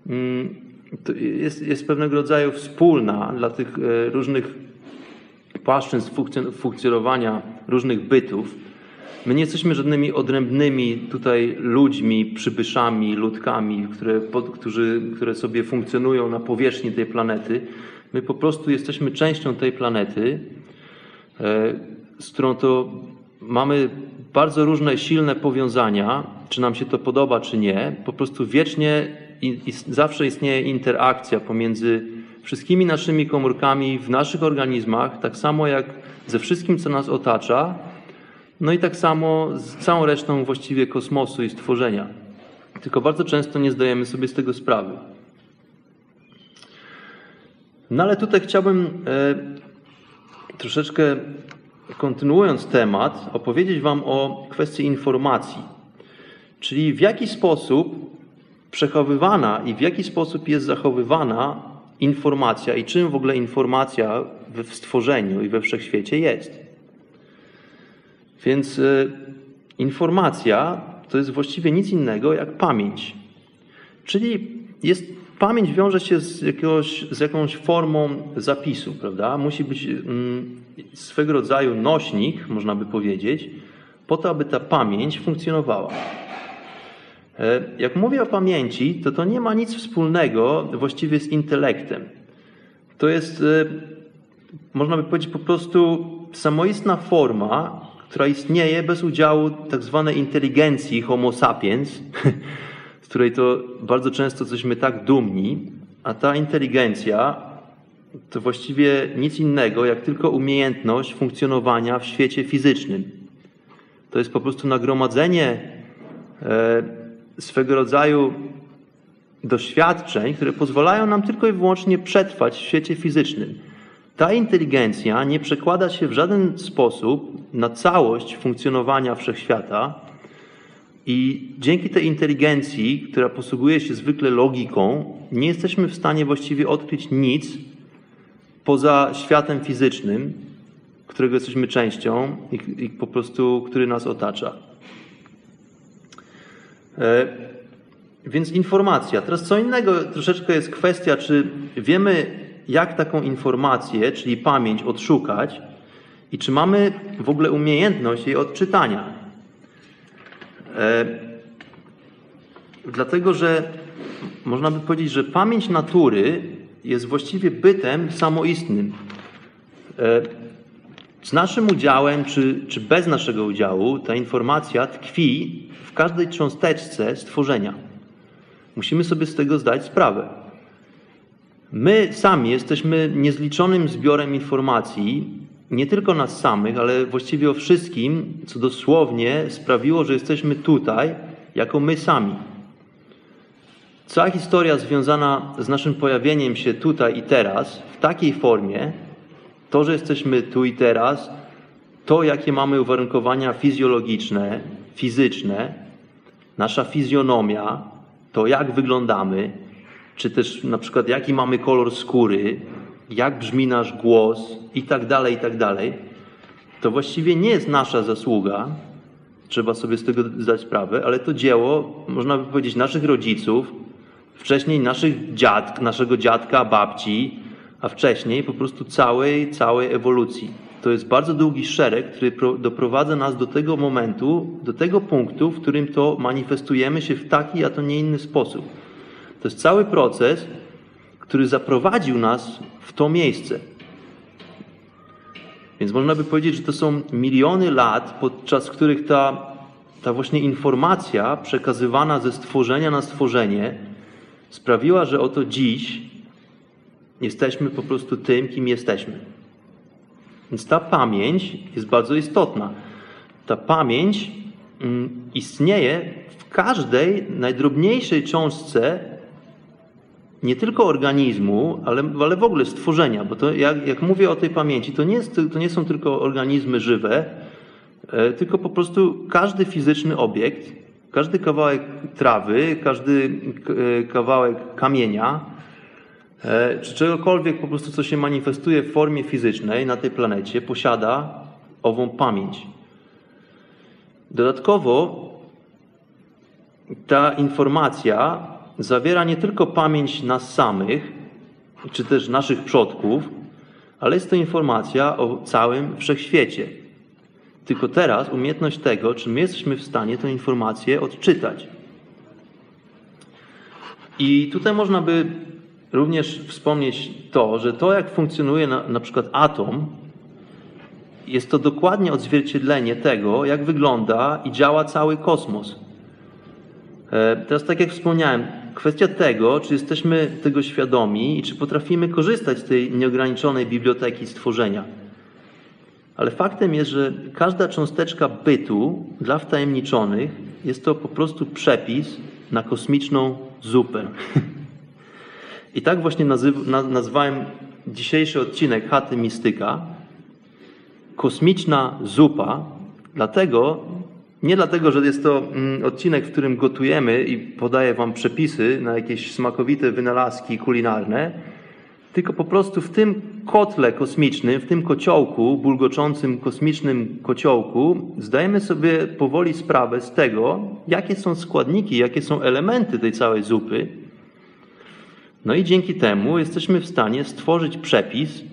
Mm, jest, jest pewnego rodzaju wspólna dla tych e, różnych płaszczyzn funkcjonowania różnych bytów. My nie jesteśmy żadnymi odrębnymi tutaj ludźmi, przybyszami, ludkami, które, którzy, które sobie funkcjonują na powierzchni tej planety. My po prostu jesteśmy częścią tej planety, e, z którą to mamy bardzo różne silne powiązania, czy nam się to podoba, czy nie. Po prostu wiecznie i, i zawsze istnieje interakcja pomiędzy wszystkimi naszymi komórkami w naszych organizmach, tak samo jak ze wszystkim, co nas otacza no i tak samo z całą resztą właściwie kosmosu i stworzenia. Tylko bardzo często nie zdajemy sobie z tego sprawy. No ale tutaj chciałbym e, troszeczkę kontynuując temat, opowiedzieć Wam o kwestii informacji. Czyli w jaki sposób przechowywana i w jaki sposób jest zachowywana informacja i czym w ogóle informacja w stworzeniu i we wszechświecie jest. Więc y, informacja to jest właściwie nic innego jak pamięć. Czyli jest, pamięć wiąże się z, jakiegoś, z jakąś formą zapisu, prawda? Musi być mm, swego rodzaju nośnik, można by powiedzieć, po to, aby ta pamięć funkcjonowała. E, jak mówię o pamięci, to to nie ma nic wspólnego właściwie z intelektem. To jest, e, można by powiedzieć, po prostu samoistna forma, która istnieje bez udziału tak zwanej inteligencji homo sapiens, [LAUGHS] której to bardzo często jesteśmy tak dumni, a ta inteligencja to właściwie nic innego, jak tylko umiejętność funkcjonowania w świecie fizycznym. To jest po prostu nagromadzenie e, swego rodzaju doświadczeń, które pozwalają nam tylko i wyłącznie przetrwać w świecie fizycznym. Ta inteligencja nie przekłada się w żaden sposób na całość funkcjonowania wszechświata i dzięki tej inteligencji, która posługuje się zwykle logiką, nie jesteśmy w stanie właściwie odkryć nic poza światem fizycznym, którego jesteśmy częścią i, i po prostu, który nas otacza. E, więc informacja. Teraz co innego troszeczkę jest kwestia, czy wiemy, jak taką informację, czyli pamięć, odszukać i czy mamy w ogóle umiejętność jej odczytania. E, dlatego, że można by powiedzieć, że pamięć natury jest właściwie bytem samoistnym. E, z naszym udziałem, czy, czy bez naszego udziału, ta informacja tkwi w każdej cząsteczce stworzenia. Musimy sobie z tego zdać sprawę. My sami jesteśmy niezliczonym zbiorem informacji, nie tylko nas samych, ale właściwie o wszystkim, co dosłownie sprawiło, że jesteśmy tutaj, jako my sami. Cała historia związana z naszym pojawieniem się tutaj i teraz, w takiej formie, to, że jesteśmy tu i teraz, to, jakie mamy uwarunkowania fizjologiczne, fizyczne, nasza fizjonomia, to jak wyglądamy, czy też na przykład jaki mamy kolor skóry, jak brzmi nasz głos i tak dalej, i tak dalej, to właściwie nie jest nasza zasługa, trzeba sobie z tego zdać sprawę, ale to dzieło, można by powiedzieć, naszych rodziców, wcześniej naszych dziadk, naszego dziadka, babci, a wcześniej po prostu całej, całej ewolucji. To jest bardzo długi szereg, który doprowadza nas do tego momentu, do tego punktu, w którym to manifestujemy się w taki, a to nie inny sposób. To jest cały proces, który zaprowadził nas w to miejsce. Więc można by powiedzieć, że to są miliony lat, podczas których ta, ta właśnie informacja przekazywana ze stworzenia na stworzenie sprawiła, że oto dziś jesteśmy po prostu tym, kim jesteśmy. Więc ta pamięć jest bardzo istotna. Ta pamięć mm, istnieje w każdej najdrobniejszej cząstce nie tylko organizmu, ale, ale w ogóle stworzenia, bo to jak, jak mówię o tej pamięci, to nie, jest, to nie są tylko organizmy żywe, e, tylko po prostu każdy fizyczny obiekt, każdy kawałek trawy, każdy e, kawałek kamienia, E, czy czegokolwiek po prostu, co się manifestuje w formie fizycznej na tej planecie, posiada ową pamięć. Dodatkowo ta informacja zawiera nie tylko pamięć nas samych, czy też naszych przodków, ale jest to informacja o całym wszechświecie. Tylko teraz umiejętność tego, czy my jesteśmy w stanie tę informację odczytać. I tutaj można by również wspomnieć to, że to, jak funkcjonuje na, na przykład atom, jest to dokładnie odzwierciedlenie tego, jak wygląda i działa cały kosmos. E, teraz, tak jak wspomniałem, kwestia tego, czy jesteśmy tego świadomi i czy potrafimy korzystać z tej nieograniczonej biblioteki stworzenia. Ale faktem jest, że każda cząsteczka bytu dla wtajemniczonych jest to po prostu przepis na kosmiczną zupę. [LAUGHS] I tak właśnie nazwałem dzisiejszy odcinek Chaty Mistyka kosmiczna zupa, dlatego, nie dlatego, że jest to mm, odcinek, w którym gotujemy i podaję Wam przepisy na jakieś smakowite wynalazki kulinarne, tylko po prostu w tym kotle kosmicznym, w tym kociołku, bulgoczącym kosmicznym kociołku, zdajemy sobie powoli sprawę z tego, jakie są składniki, jakie są elementy tej całej zupy. No i dzięki temu jesteśmy w stanie stworzyć przepis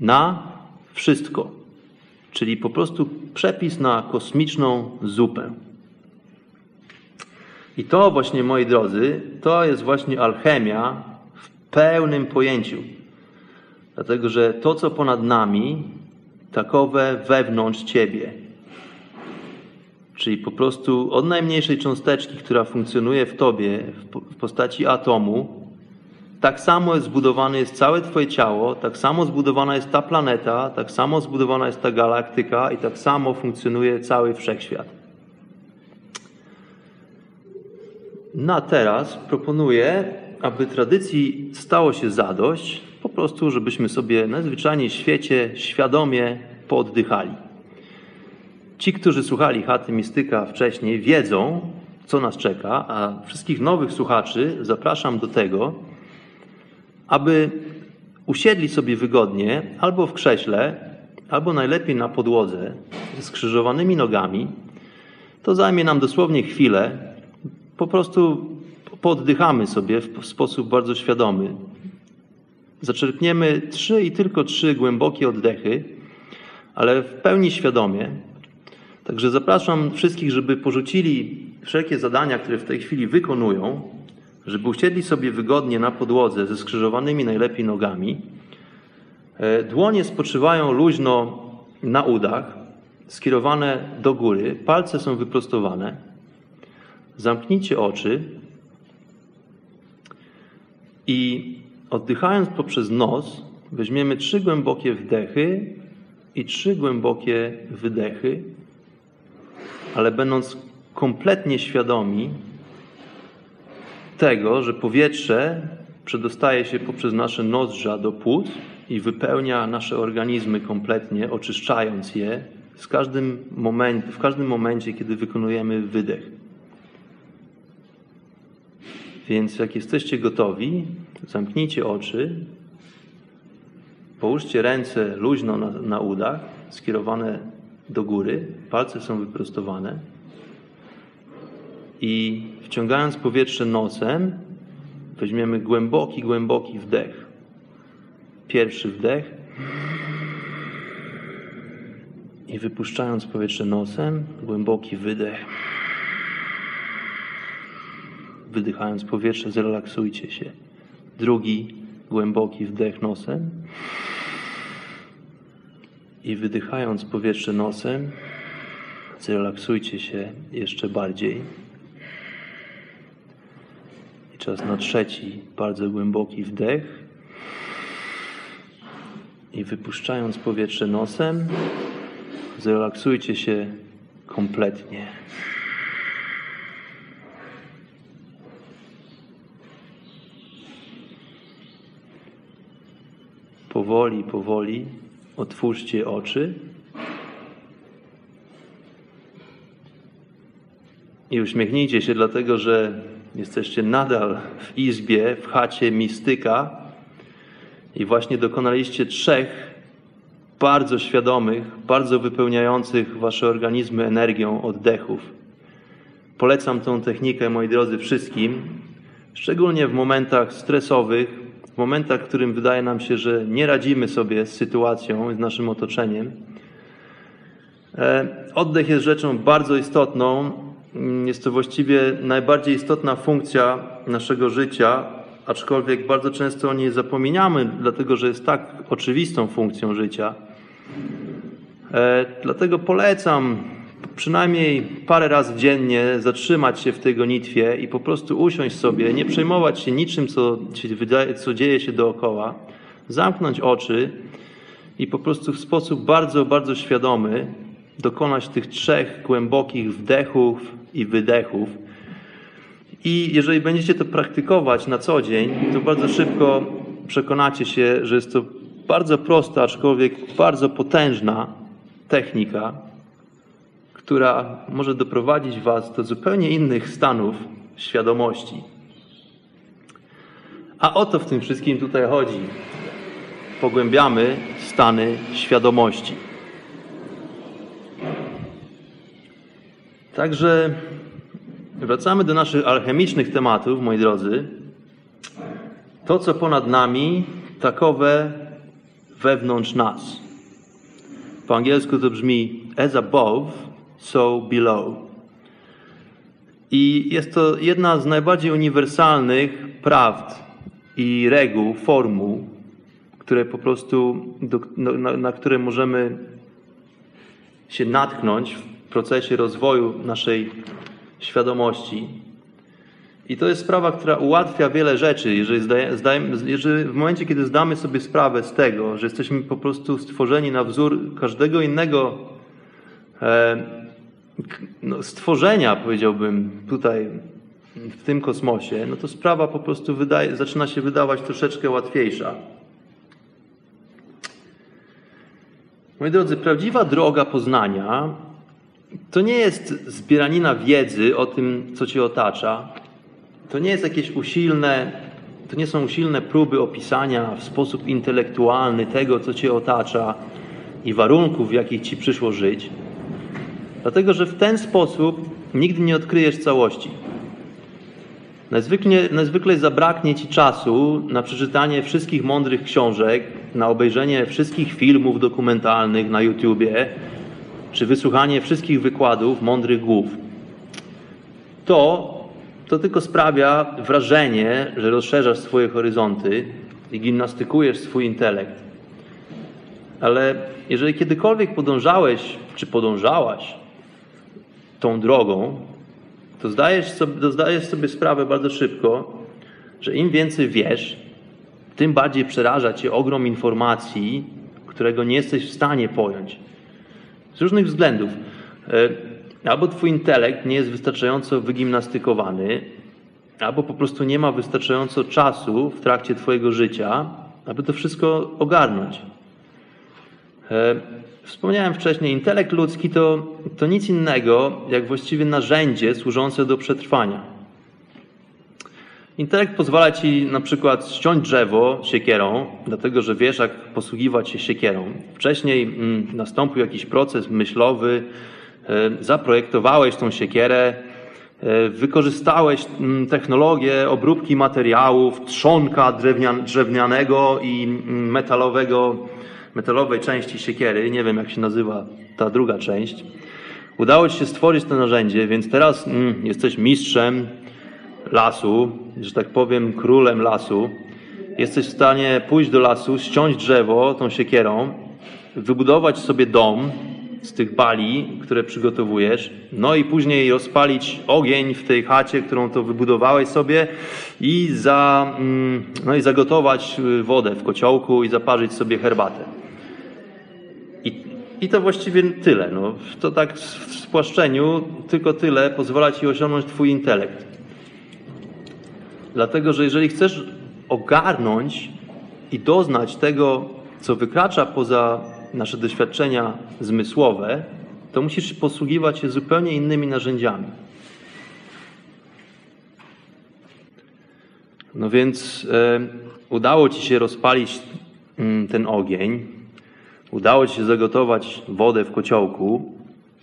na wszystko. Czyli po prostu przepis na kosmiczną zupę. I to właśnie, moi drodzy, to jest właśnie alchemia w pełnym pojęciu. Dlatego, że to, co ponad nami, takowe wewnątrz Ciebie. Czyli po prostu od najmniejszej cząsteczki, która funkcjonuje w Tobie w postaci atomu, tak samo zbudowane jest całe Twoje ciało, tak samo zbudowana jest ta planeta, tak samo zbudowana jest ta galaktyka i tak samo funkcjonuje cały wszechświat. Na teraz proponuję, aby tradycji stało się zadość, po prostu, żebyśmy sobie najzwyczajniej w świecie świadomie pooddychali. Ci, którzy słuchali chaty mistyka wcześniej, wiedzą, co nas czeka, a wszystkich nowych słuchaczy zapraszam do tego, aby usiedli sobie wygodnie albo w krześle, albo najlepiej na podłodze z skrzyżowanymi nogami. To zajmie nam dosłownie chwilę. Po prostu poddychamy sobie w sposób bardzo świadomy. Zaczerpniemy trzy i tylko trzy głębokie oddechy, ale w pełni świadomie. Także zapraszam wszystkich, żeby porzucili wszelkie zadania, które w tej chwili wykonują, żeby usiedli sobie wygodnie na podłodze ze skrzyżowanymi najlepiej nogami. E, dłonie spoczywają luźno na udach, skierowane do góry, palce są wyprostowane. Zamknijcie oczy i oddychając poprzez nos, weźmiemy trzy głębokie wdechy i trzy głębokie wydechy, ale będąc kompletnie świadomi tego, że powietrze przedostaje się poprzez nasze nozdrza do płuc i wypełnia nasze organizmy kompletnie, oczyszczając je z każdym moment, w każdym momencie, kiedy wykonujemy wydech. Więc jak jesteście gotowi, zamknijcie oczy, połóżcie ręce luźno na, na udach, skierowane do góry, palce są wyprostowane i wciągając powietrze nosem, weźmiemy głęboki, głęboki wdech. Pierwszy wdech i wypuszczając powietrze nosem, głęboki wydech. Wydychając powietrze, zrelaksujcie się. Drugi głęboki wdech nosem i wydychając powietrze nosem, zrelaksujcie się jeszcze bardziej. Czas na trzeci, bardzo głęboki wdech. I wypuszczając powietrze nosem, zrelaksujcie się kompletnie. Powoli, powoli otwórzcie oczy. I uśmiechnijcie się, dlatego że jesteście nadal w izbie, w chacie mistyka i właśnie dokonaliście trzech bardzo świadomych, bardzo wypełniających wasze organizmy energią oddechów. Polecam tą technikę, moi drodzy, wszystkim, szczególnie w momentach stresowych, w momentach, w którym wydaje nam się, że nie radzimy sobie z sytuacją, z naszym otoczeniem. E, oddech jest rzeczą bardzo istotną, jest to właściwie najbardziej istotna funkcja naszego życia, aczkolwiek bardzo często o niej zapominamy, dlatego że jest tak oczywistą funkcją życia. E, dlatego polecam przynajmniej parę razy dziennie zatrzymać się w tej gonitwie i po prostu usiąść sobie, nie przejmować się niczym, co, co dzieje się dookoła, zamknąć oczy i po prostu w sposób bardzo, bardzo świadomy dokonać tych trzech głębokich wdechów i wydechów. I jeżeli będziecie to praktykować na co dzień, to bardzo szybko przekonacie się, że jest to bardzo prosta, aczkolwiek bardzo potężna technika, która może doprowadzić Was do zupełnie innych stanów świadomości. A o to w tym wszystkim tutaj chodzi. Pogłębiamy stany świadomości. Także wracamy do naszych alchemicznych tematów, moi drodzy. To, co ponad nami, takowe wewnątrz nas. Po angielsku to brzmi as above, so below. I jest to jedna z najbardziej uniwersalnych prawd i reguł, formuł, które po prostu, na, na które możemy się natknąć procesie rozwoju naszej świadomości. I to jest sprawa, która ułatwia wiele rzeczy, jeżeli, zdaje, jeżeli w momencie, kiedy zdamy sobie sprawę z tego, że jesteśmy po prostu stworzeni na wzór każdego innego e, no, stworzenia, powiedziałbym, tutaj w tym kosmosie, no to sprawa po prostu wydaje, zaczyna się wydawać troszeczkę łatwiejsza. Moi drodzy, prawdziwa droga poznania to nie jest zbieranina wiedzy o tym, co cię otacza. To nie jest jakieś usilne, to nie są usilne próby opisania w sposób intelektualny tego, co cię otacza i warunków, w jakich ci przyszło żyć. Dlatego, że w ten sposób nigdy nie odkryjesz całości. Najzwykle, najzwykle zabraknie ci czasu na przeczytanie wszystkich mądrych książek, na obejrzenie wszystkich filmów dokumentalnych na YouTubie, czy wysłuchanie wszystkich wykładów mądrych głów. To, to tylko sprawia wrażenie, że rozszerzasz swoje horyzonty i gimnastykujesz swój intelekt. Ale jeżeli kiedykolwiek podążałeś, czy podążałaś tą drogą, to zdajesz sobie, to zdajesz sobie sprawę bardzo szybko, że im więcej wiesz, tym bardziej przeraża cię ogrom informacji, którego nie jesteś w stanie pojąć. Z różnych względów. E, albo twój intelekt nie jest wystarczająco wygimnastykowany, albo po prostu nie ma wystarczająco czasu w trakcie twojego życia, aby to wszystko ogarnąć. E, wspomniałem wcześniej, intelekt ludzki to, to nic innego jak właściwie narzędzie służące do przetrwania. Intelekt pozwala ci na przykład ściąć drzewo siekierą, dlatego że wiesz, jak posługiwać się siekierą. Wcześniej mm, nastąpił jakiś proces myślowy, e, zaprojektowałeś tą siekierę, e, wykorzystałeś mm, technologię obróbki materiałów, trzonka drewnian, drewnianego i mm, metalowego, metalowej części siekiery. Nie wiem, jak się nazywa ta druga część. Udało ci się stworzyć to narzędzie, więc teraz jesteś mistrzem lasu, że tak powiem, królem lasu, jesteś w stanie pójść do lasu, ściąć drzewo tą siekierą, wybudować sobie dom z tych bali, które przygotowujesz, no i później rozpalić ogień w tej chacie, którą to wybudowałeś sobie i, za, mm, no i zagotować wodę w kociołku i zaparzyć sobie herbatę. I, i to właściwie tyle. No, to tak w spłaszczeniu tylko tyle pozwala ci osiągnąć twój intelekt. Dlatego, że jeżeli chcesz ogarnąć i doznać tego, co wykracza poza nasze doświadczenia zmysłowe, to musisz posługiwać się zupełnie innymi narzędziami. No więc e, udało ci się rozpalić mm, ten ogień, udało ci się zagotować wodę w kociołku,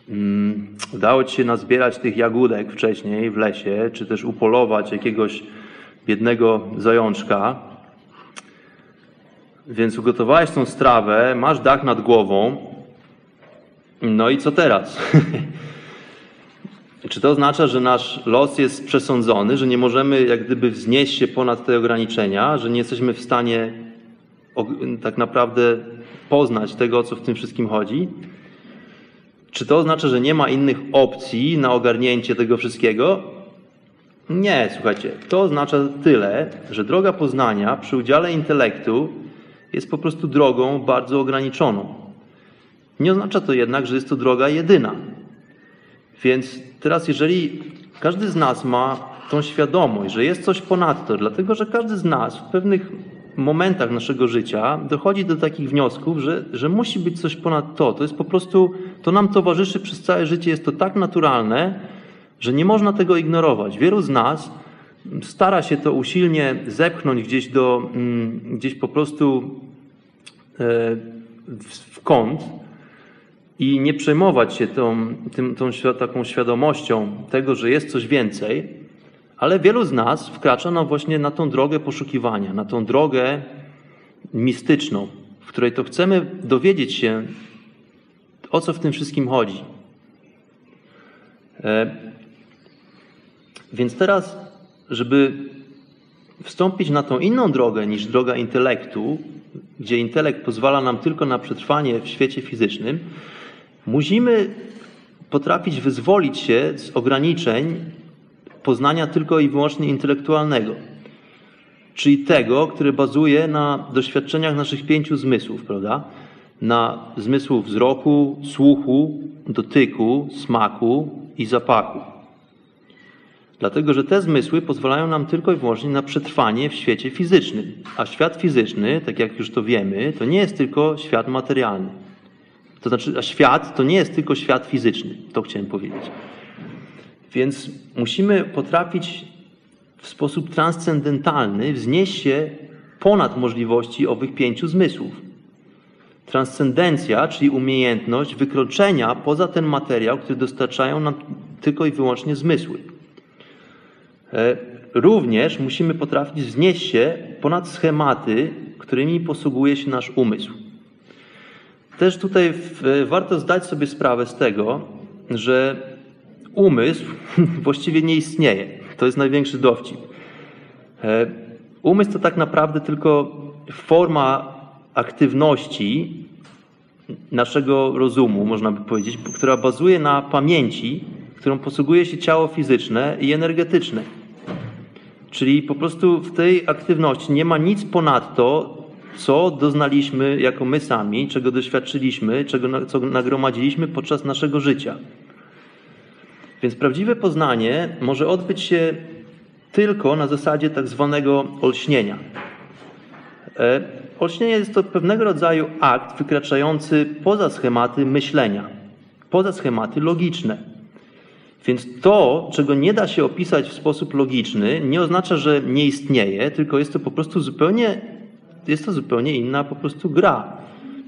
mm, udało ci się nazbierać tych jagódek wcześniej w lesie, czy też upolować jakiegoś biednego zajączka. Więc ugotowałeś tą strawę, masz dach nad głową. No i co teraz? [LAUGHS] Czy to oznacza, że nasz los jest przesądzony, że nie możemy jak gdyby wznieść się ponad te ograniczenia, że nie jesteśmy w stanie tak naprawdę poznać tego, o co w tym wszystkim chodzi? Czy to oznacza, że nie ma innych opcji na ogarnięcie tego wszystkiego? Nie, słuchajcie, to oznacza tyle, że droga poznania przy udziale intelektu jest po prostu drogą bardzo ograniczoną. Nie oznacza to jednak, że jest to droga jedyna. Więc teraz, jeżeli każdy z nas ma tą świadomość, że jest coś ponadto, dlatego że każdy z nas w pewnych momentach naszego życia dochodzi do takich wniosków, że, że musi być coś ponad to. To jest po prostu, to nam towarzyszy przez całe życie, jest to tak naturalne, że nie można tego ignorować. Wielu z nas stara się to usilnie zepchnąć gdzieś do, mm, gdzieś po prostu e, w kąt i nie przejmować się tą, tym, tą taką świadomością tego, że jest coś więcej, ale wielu z nas wkracza no właśnie na tą drogę poszukiwania, na tą drogę mistyczną, w której to chcemy dowiedzieć się, o co w tym wszystkim chodzi. Więc teraz, żeby wstąpić na tą inną drogę niż droga intelektu, gdzie intelekt pozwala nam tylko na przetrwanie w świecie fizycznym, musimy potrafić wyzwolić się z ograniczeń poznania tylko i wyłącznie intelektualnego, czyli tego, które bazuje na doświadczeniach naszych pięciu zmysłów, prawda? Na zmysłu wzroku, słuchu, dotyku, smaku i zapachu. Dlatego, że te zmysły pozwalają nam tylko i wyłącznie na przetrwanie w świecie fizycznym. A świat fizyczny, tak jak już to wiemy, to nie jest tylko świat materialny. To znaczy, a świat to nie jest tylko świat fizyczny. To chciałem powiedzieć. Więc musimy potrafić w sposób transcendentalny wznieść się ponad możliwości owych pięciu zmysłów. Transcendencja, czyli umiejętność wykroczenia poza ten materiał, który dostarczają nam tylko i wyłącznie zmysły. E, również musimy potrafić wznieść się ponad schematy, którymi posługuje się nasz umysł. Też tutaj warto zdać sobie sprawę z tego, że umysł [LAUGHS] właściwie nie istnieje. To jest największy dowcip. E, umysł to tak naprawdę tylko forma aktywności naszego rozumu, można by powiedzieć, która bazuje na pamięci, którą posługuje się ciało fizyczne i energetyczne. Czyli po prostu w tej aktywności nie ma nic ponadto, co doznaliśmy jako my sami, czego doświadczyliśmy, czego, co nagromadziliśmy podczas naszego życia. Więc prawdziwe poznanie może odbyć się tylko na zasadzie tak zwanego olśnienia. E, olśnienie jest to pewnego rodzaju akt wykraczający poza schematy myślenia, poza schematy logiczne. Więc to, czego nie da się opisać w sposób logiczny, nie oznacza, że nie istnieje, tylko jest to po prostu zupełnie, jest to zupełnie inna po prostu gra.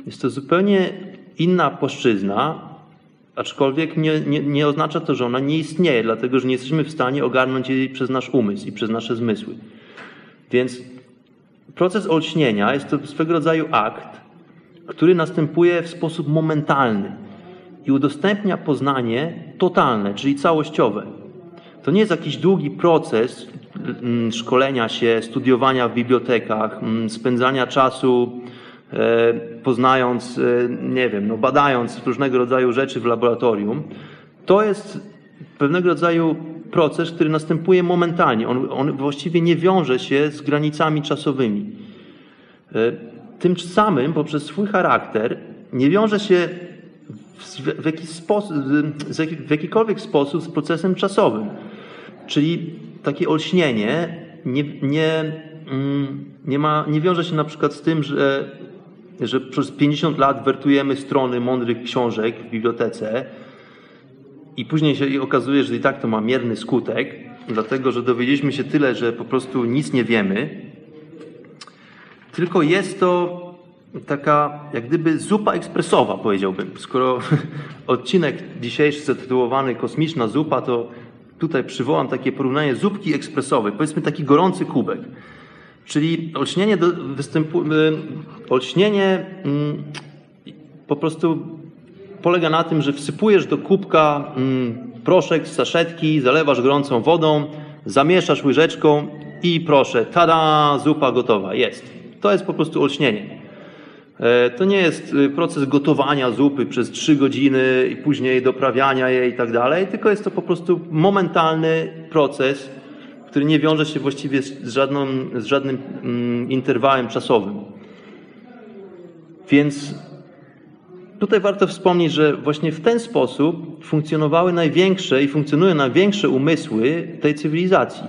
Jest to zupełnie inna płaszczyzna, aczkolwiek nie, nie, nie oznacza to, że ona nie istnieje, dlatego że nie jesteśmy w stanie ogarnąć jej przez nasz umysł i przez nasze zmysły. Więc proces olśnienia jest to swego rodzaju akt, który następuje w sposób momentalny i udostępnia poznanie totalne, czyli całościowe. To nie jest jakiś długi proces mm, szkolenia się, studiowania w bibliotekach, mm, spędzania czasu e, poznając, e, nie wiem, no badając różnego rodzaju rzeczy w laboratorium. To jest pewnego rodzaju proces, który następuje momentalnie. On, on właściwie nie wiąże się z granicami czasowymi. E, tym samym poprzez swój charakter nie wiąże się w, jakiś sposób, w jakikolwiek sposób z procesem czasowym. Czyli takie olśnienie nie, nie, mm, nie, ma, nie wiąże się na przykład z tym, że, że przez 50 lat wertujemy strony mądrych książek w bibliotece i później się okazuje, że i tak to ma mierny skutek, dlatego że dowiedzieliśmy się tyle, że po prostu nic nie wiemy, tylko jest to taka jak gdyby zupa ekspresowa, powiedziałbym. Skoro [LAUGHS] odcinek dzisiejszy zatytułowany Kosmiczna zupa, to tutaj przywołam takie porównanie zupki ekspresowej. Powiedzmy taki gorący kubek. Czyli olśnienie, do, występu, y, olśnienie mm, po prostu polega na tym, że wsypujesz do kubka mm, proszek z saszetki, zalewasz gorącą wodą, zamieszasz łyżeczką i proszę, tada, zupa gotowa, jest. To jest po prostu olśnienie. E, to nie jest y, proces gotowania zupy przez trzy godziny i później doprawiania jej i tak dalej, tylko jest to po prostu momentalny proces, który nie wiąże się właściwie z, żadną, z żadnym mm, interwałem czasowym. Więc tutaj warto wspomnieć, że właśnie w ten sposób funkcjonowały największe i funkcjonują największe umysły tej cywilizacji.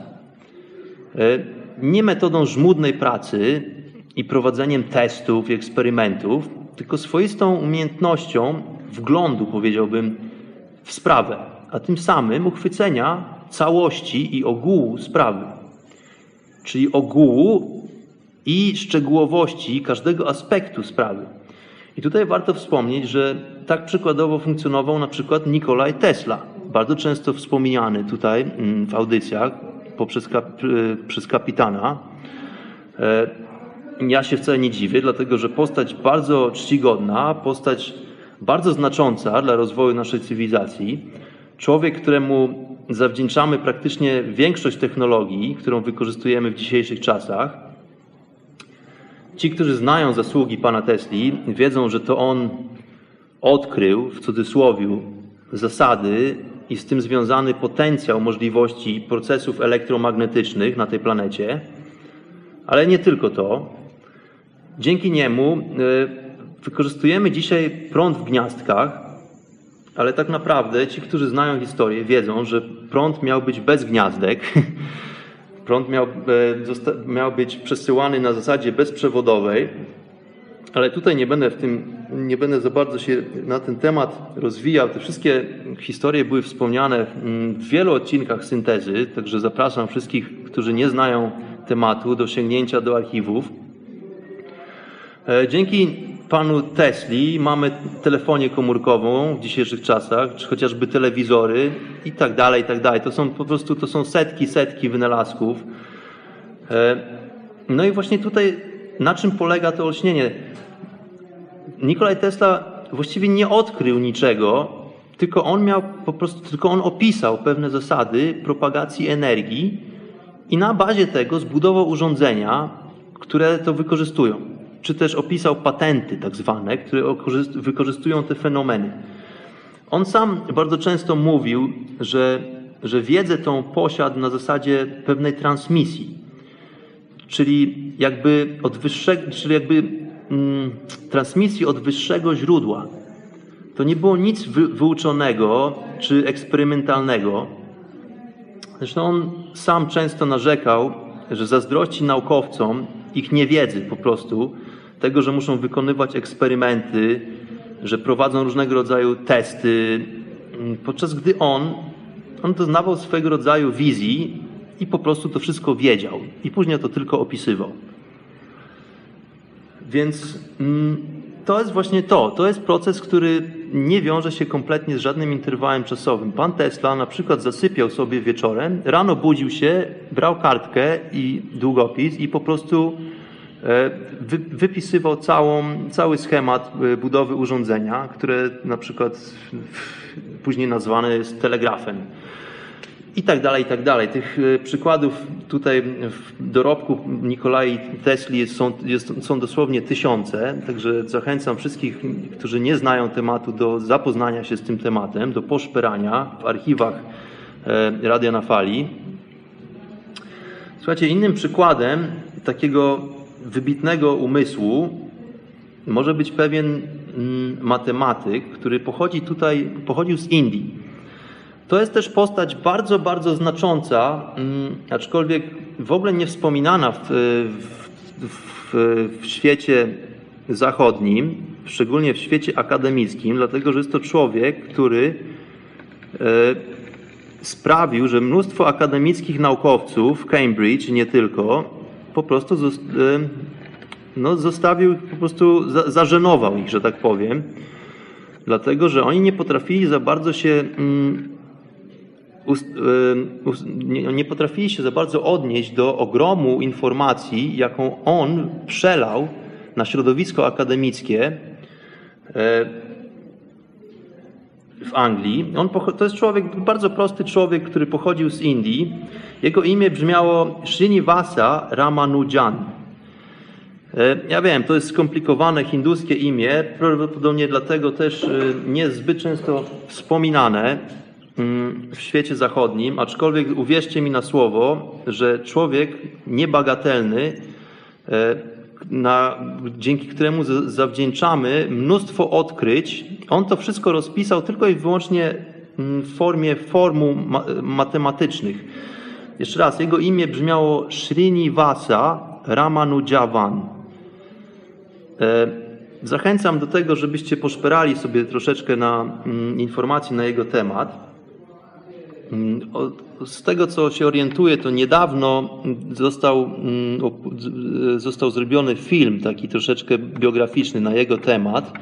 E, nie metodą żmudnej pracy, i prowadzeniem testów i eksperymentów, tylko swoistą umiejętnością wglądu, powiedziałbym, w sprawę, a tym samym uchwycenia całości i ogółu sprawy. czyli ogółu i szczegółowości każdego aspektu sprawy. I tutaj warto wspomnieć, że tak przykładowo funkcjonował na przykład Nikolaj Tesla, bardzo często wspomniany tutaj mm, w audycjach poprzez kap, przez kapitana. Ja się wcale nie dziwię, dlatego że postać bardzo czcigodna, postać bardzo znacząca dla rozwoju naszej cywilizacji, człowiek, któremu zawdzięczamy praktycznie większość technologii, którą wykorzystujemy w dzisiejszych czasach. Ci, którzy znają zasługi pana Tesli, wiedzą, że to on odkrył w cudzysłowie zasady i z tym związany potencjał możliwości procesów elektromagnetycznych na tej planecie, ale nie tylko to. Dzięki niemu e, wykorzystujemy dzisiaj prąd w gniazdkach, ale tak naprawdę ci, którzy znają historię, wiedzą, że prąd miał być bez gniazdek. [LAUGHS] Prąd miał, e, miał być przesyłany na zasadzie bezprzewodowej, ale tutaj nie będę w tym, nie będę za bardzo się na ten temat rozwijał. Te wszystkie historie były wspomniane w wielu odcinkach syntezy, także zapraszam wszystkich, którzy nie znają tematu, do sięgnięcia do archiwów. E, dzięki panu Tesli mamy telefonię komórkową w dzisiejszych czasach, czy chociażby telewizory i tak dalej, i tak dalej. To są po prostu to są setki, setki wynalazków. E, no i właśnie tutaj na czym polega to olśnienie? Nikolaj Tesla właściwie nie odkrył niczego, tylko on miał po prostu, tylko on opisał pewne zasady propagacji energii i na bazie tego zbudował urządzenia, które to wykorzystują. Czy też opisał patenty tak zwane, które wykorzystują te fenomeny. On sam bardzo często mówił, że, że wiedzę tą posiadł na zasadzie pewnej transmisji. Czyli jakby od wyższego, czyli jakby mm, transmisji od wyższego źródła. To nie było nic wy, wyuczonego czy eksperymentalnego. Zresztą on sam często narzekał, że zazdrości naukowcom ich niewiedzy po prostu, tego, że muszą wykonywać eksperymenty, że prowadzą różnego rodzaju testy, mm, podczas gdy on, on doznawał swego rodzaju wizji i po prostu to wszystko wiedział i później to tylko opisywał. Więc mm, to jest właśnie to. To jest proces, który nie wiąże się kompletnie z żadnym interwałem czasowym. Pan Tesla na przykład zasypiał sobie wieczorem, rano budził się, brał kartkę i długopis i po prostu wypisywał całą, cały schemat e, budowy urządzenia, które na przykład później nazwane jest telegrafem i tak dalej, i tak dalej. Tych e, przykładów tutaj w dorobku Nikolai Tesli są, jest, są dosłownie tysiące, także zachęcam wszystkich, którzy nie znają tematu, do zapoznania się z tym tematem, do poszperania w archiwach e, Radia na Fali. Słuchajcie, innym przykładem takiego wybitnego umysłu może być pewien mm, matematyk, który pochodzi tutaj, pochodził z Indii. To jest też postać bardzo, bardzo znacząca, mm, aczkolwiek w ogóle nie wspominana w, w, w, w świecie zachodnim, szczególnie w świecie akademickim, dlatego że jest to człowiek, który e, sprawił, że mnóstwo akademickich naukowców, Cambridge nie tylko, po prostu e, no, zostawił, po prostu zażenował ich, że tak powiem, dlatego że oni nie potrafili za bardzo się mm, nie potrafili się za bardzo odnieść do ogromu informacji, jaką on przelał na środowisko akademickie e, w Anglii. On, to jest człowiek, bardzo prosty człowiek, który pochodził z Indii. Jego imię brzmiało Srinivasa Ramanujan. E, ja wiem, to jest skomplikowane hinduskie imię, prawdopodobnie dlatego też e, nie zbyt często wspominane. Mm, w świecie zachodnim, aczkolwiek uwierzcie mi na słowo, że człowiek niebagatelny, e, na, dzięki któremu zawdzięczamy mnóstwo odkryć, on to wszystko rozpisał tylko i wyłącznie mm, w formie formuł matematycznych. Jeszcze raz, jego imię brzmiało Srinivasa Ramanujavan. E, zachęcam do tego, żebyście poszperali sobie troszeczkę na mm, informacji na jego temat. Mm, z tego, co się orientuję, to niedawno został, mm, został zrobiony film, taki troszeczkę biograficzny na jego temat.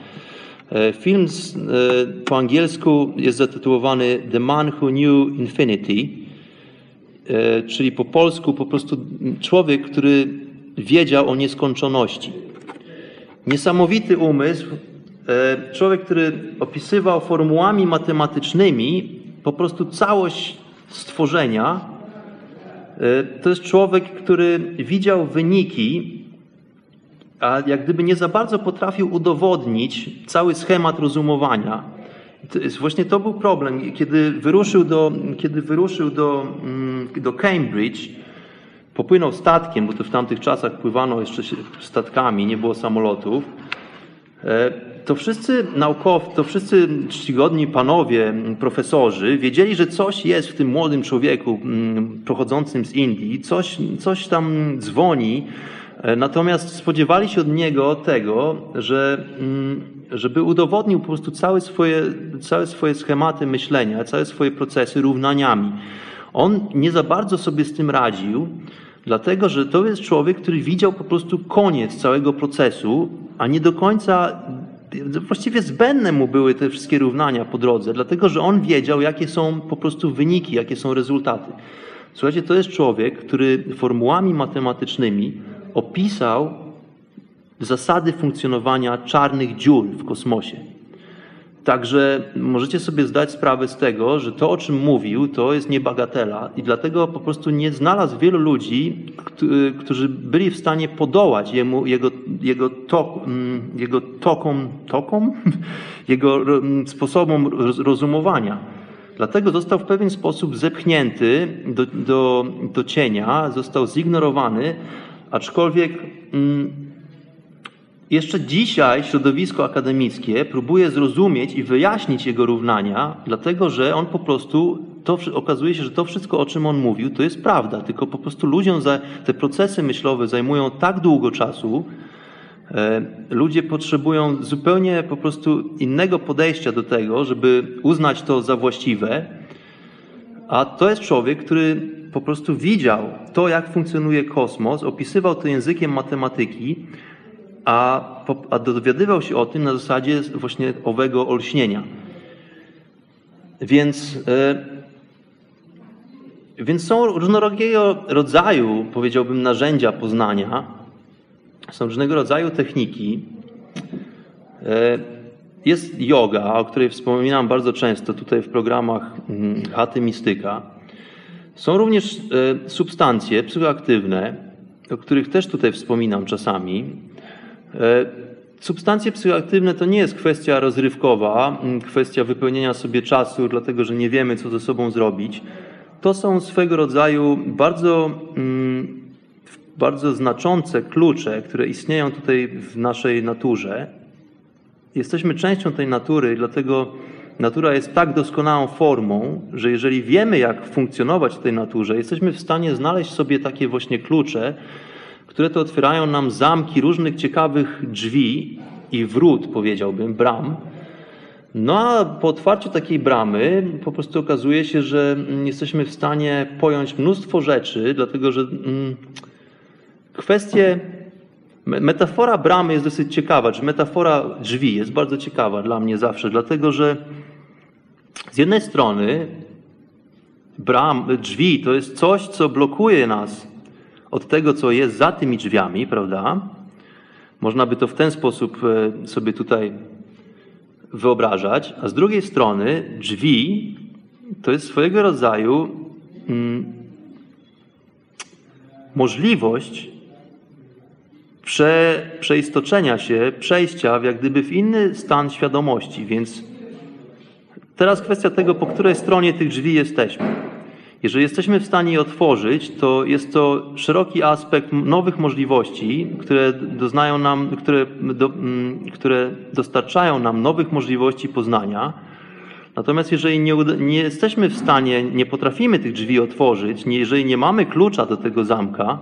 E, film e, po angielsku jest zatytułowany The Man Who Knew Infinity, e, czyli po polsku po prostu człowiek, który wiedział o nieskończoności. Niesamowity umysł, człowiek, który opisywał formułami matematycznymi po prostu całość stworzenia. To jest człowiek, który widział wyniki a jak gdyby nie za bardzo potrafił udowodnić cały schemat rozumowania. Właśnie to był problem, kiedy wyruszył do, kiedy wyruszył do, mm, do Cambridge, popłynął statkiem, bo to w tamtych czasach pływano jeszcze statkami, nie było samolotów. E, to wszyscy naukowcy, to wszyscy czcigodni panowie, profesorzy wiedzieli, że coś jest w tym młodym człowieku mm, pochodzącym z Indii, coś, coś tam dzwoni, E, natomiast spodziewali się od niego tego, że, mm, żeby udowodnił po prostu całe swoje, całe swoje schematy myślenia, całe swoje procesy równaniami. On nie za bardzo sobie z tym radził, dlatego że to jest człowiek, który widział po prostu koniec całego procesu, a nie do końca właściwie zbędne mu były te wszystkie równania po drodze, dlatego że on wiedział, jakie są po prostu wyniki, jakie są rezultaty. Słuchajcie, to jest człowiek, który formułami matematycznymi opisał zasady funkcjonowania czarnych dziur w kosmosie. Także możecie sobie zdać sprawę z tego, że to, o czym mówił, to jest niebagatela i dlatego po prostu nie znalazł wielu ludzi, którzy byli w stanie podołać jemu, jego, jego, tok, mm, jego tokom, tokom? [LAUGHS] jego mm, sposobom rozumowania. Dlatego został w pewien sposób zepchnięty do, do, do cienia, został zignorowany, Aczkolwiek mm, jeszcze dzisiaj środowisko akademickie próbuje zrozumieć i wyjaśnić jego równania, dlatego że on po prostu, to okazuje się, że to wszystko, o czym on mówił, to jest prawda, tylko po prostu ludziom za, te procesy myślowe zajmują tak długo czasu, e, ludzie potrzebują zupełnie po prostu innego podejścia do tego, żeby uznać to za właściwe, a to jest człowiek, który po prostu widział to, jak funkcjonuje kosmos, opisywał to językiem matematyki, a, a dowiadywał się o tym na zasadzie właśnie owego olśnienia. Więc, e, więc są różnorodnego rodzaju, powiedziałbym, narzędzia poznania, są różnego rodzaju techniki. E, jest yoga, o której wspominam bardzo często tutaj w programach mm, Chaty Mistyka. Są również e, substancje psychoaktywne, o których też tutaj wspominam czasami. E, substancje psychoaktywne to nie jest kwestia rozrywkowa, kwestia wypełnienia sobie czasu, dlatego że nie wiemy, co ze sobą zrobić. To są swego rodzaju bardzo, bardzo znaczące klucze, które istnieją tutaj w naszej naturze. Jesteśmy częścią tej natury, dlatego Natura jest tak doskonałą formą, że jeżeli wiemy, jak funkcjonować w tej naturze, jesteśmy w stanie znaleźć sobie takie właśnie klucze, które to otwierają nam zamki różnych ciekawych drzwi i wrót, powiedziałbym, bram. No a po otwarciu takiej bramy po prostu okazuje się, że jesteśmy w stanie pojąć mnóstwo rzeczy, dlatego że mm, kwestie Metafora bramy jest dosyć ciekawa, czy metafora drzwi jest bardzo ciekawa dla mnie zawsze, dlatego że z jednej strony bram, drzwi to jest coś, co blokuje nas od tego, co jest za tymi drzwiami, prawda? Można by to w ten sposób e, sobie tutaj wyobrażać, a z drugiej strony drzwi to jest swojego rodzaju mm, możliwość prze, przeistoczenia się, przejścia w jak gdyby w inny stan świadomości. Więc teraz kwestia tego, po której stronie tych drzwi jesteśmy. Jeżeli jesteśmy w stanie je otworzyć, to jest to szeroki aspekt nowych możliwości, które doznają nam, które, do, mm, które dostarczają nam nowych możliwości poznania. Natomiast jeżeli nie, nie, jesteśmy w stanie, nie potrafimy tych drzwi otworzyć, nie, jeżeli nie mamy klucza do tego zamka,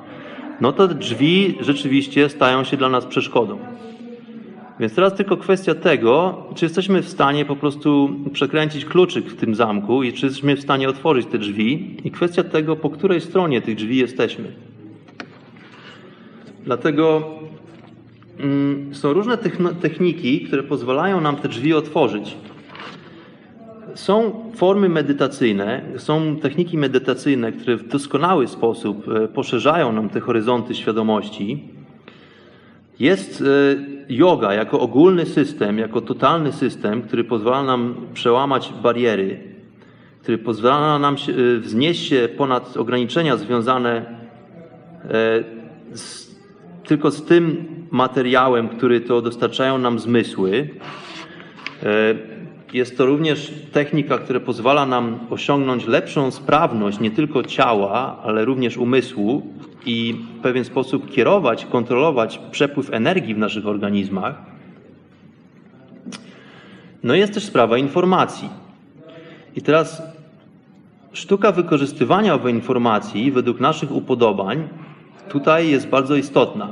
no to drzwi rzeczywiście stają się dla nas przeszkodą. Więc teraz tylko kwestia tego, czy jesteśmy w stanie po prostu przekręcić kluczyk w tym zamku i czy jesteśmy w stanie otworzyć te drzwi i kwestia tego, po której stronie tych drzwi jesteśmy. Dlatego mm, są różne techniki, które pozwalają nam te drzwi otworzyć. Są formy medytacyjne, są techniki medytacyjne, które w doskonały sposób e, poszerzają nam te horyzonty świadomości. Jest e, yoga jako ogólny system, jako totalny system, który pozwala nam przełamać bariery, który pozwala nam e, wznieść się ponad ograniczenia związane z, tylko z tym materiałem, który to dostarczają nam zmysły. Jest to również technika, która pozwala nam osiągnąć lepszą sprawność nie tylko ciała, ale również umysłu i w pewien sposób kierować, kontrolować przepływ energii w naszych organizmach. No jest też sprawa informacji. I teraz sztuka wykorzystywania owej informacji według naszych upodobań tutaj jest bardzo istotna.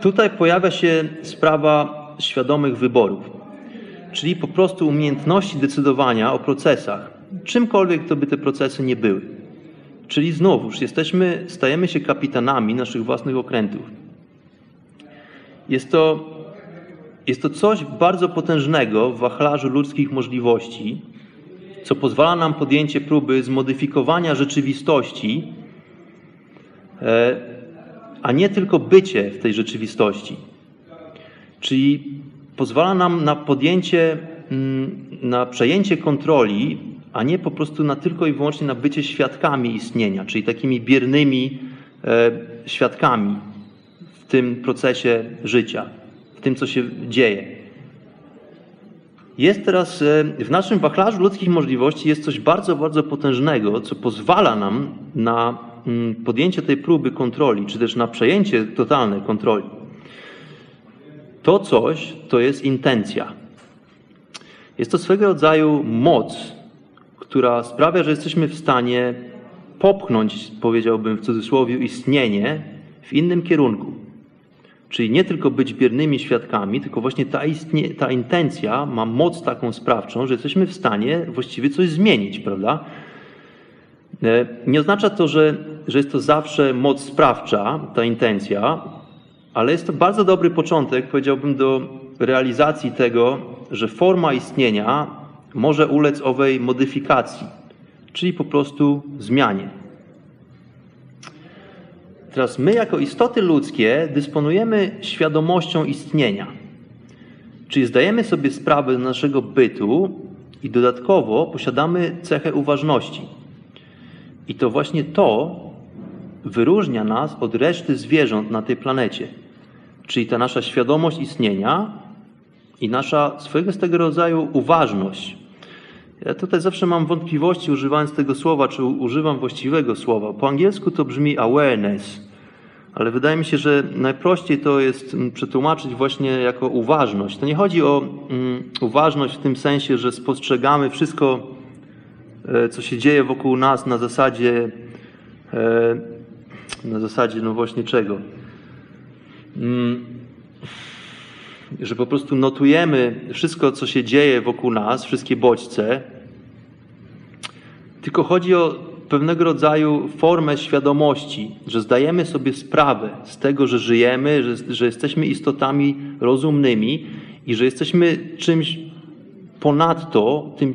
Tutaj pojawia się sprawa świadomych wyborów czyli po prostu umiejętności decydowania o procesach, czymkolwiek to by te procesy nie były. Czyli znowuż jesteśmy, stajemy się kapitanami naszych własnych okrętów. Jest to, jest to coś bardzo potężnego w wachlarzu ludzkich możliwości, co pozwala nam podjęcie próby zmodyfikowania rzeczywistości, e, a nie tylko bycie w tej rzeczywistości. Czyli pozwala nam na podjęcie, mm, na przejęcie kontroli, a nie po prostu na tylko i wyłącznie na bycie świadkami istnienia, czyli takimi biernymi e, świadkami w tym procesie życia, w tym, co się dzieje. Jest teraz e, w naszym wachlarzu ludzkich możliwości jest coś bardzo, bardzo potężnego, co pozwala nam na mm, podjęcie tej próby kontroli, czy też na przejęcie totalnej kontroli. To coś to jest intencja. Jest to swego rodzaju moc, która sprawia, że jesteśmy w stanie popchnąć, powiedziałbym w cudzysłowie, istnienie w innym kierunku. Czyli nie tylko być biernymi świadkami, tylko właśnie ta, istnie, ta intencja ma moc taką sprawczą, że jesteśmy w stanie właściwie coś zmienić, prawda? E, nie oznacza to, że, że jest to zawsze moc sprawcza, ta intencja, ale jest to bardzo dobry początek, powiedziałbym, do realizacji tego, że forma istnienia może ulec owej modyfikacji, czyli po prostu zmianie. Teraz my, jako istoty ludzkie, dysponujemy świadomością istnienia, czyli zdajemy sobie sprawę z naszego bytu i dodatkowo posiadamy cechę uważności. I to właśnie to wyróżnia nas od reszty zwierząt na tej planecie. Czyli ta nasza świadomość istnienia i nasza swojego z tego rodzaju uważność. Ja tutaj zawsze mam wątpliwości używając tego słowa, czy używam właściwego słowa. Po angielsku to brzmi awareness, ale wydaje mi się, że najprościej to jest mm, przetłumaczyć właśnie jako uważność. To nie chodzi o um, uważność w tym sensie, że spostrzegamy wszystko, e, co się dzieje wokół nas na zasadzie, e, na zasadzie, no właśnie czego? Mm, że po prostu notujemy wszystko, co się dzieje wokół nas, wszystkie bodźce, tylko chodzi o pewnego rodzaju formę świadomości, że zdajemy sobie sprawę z tego, że żyjemy, że, że jesteśmy istotami rozumnymi i że jesteśmy czymś ponadto, tym,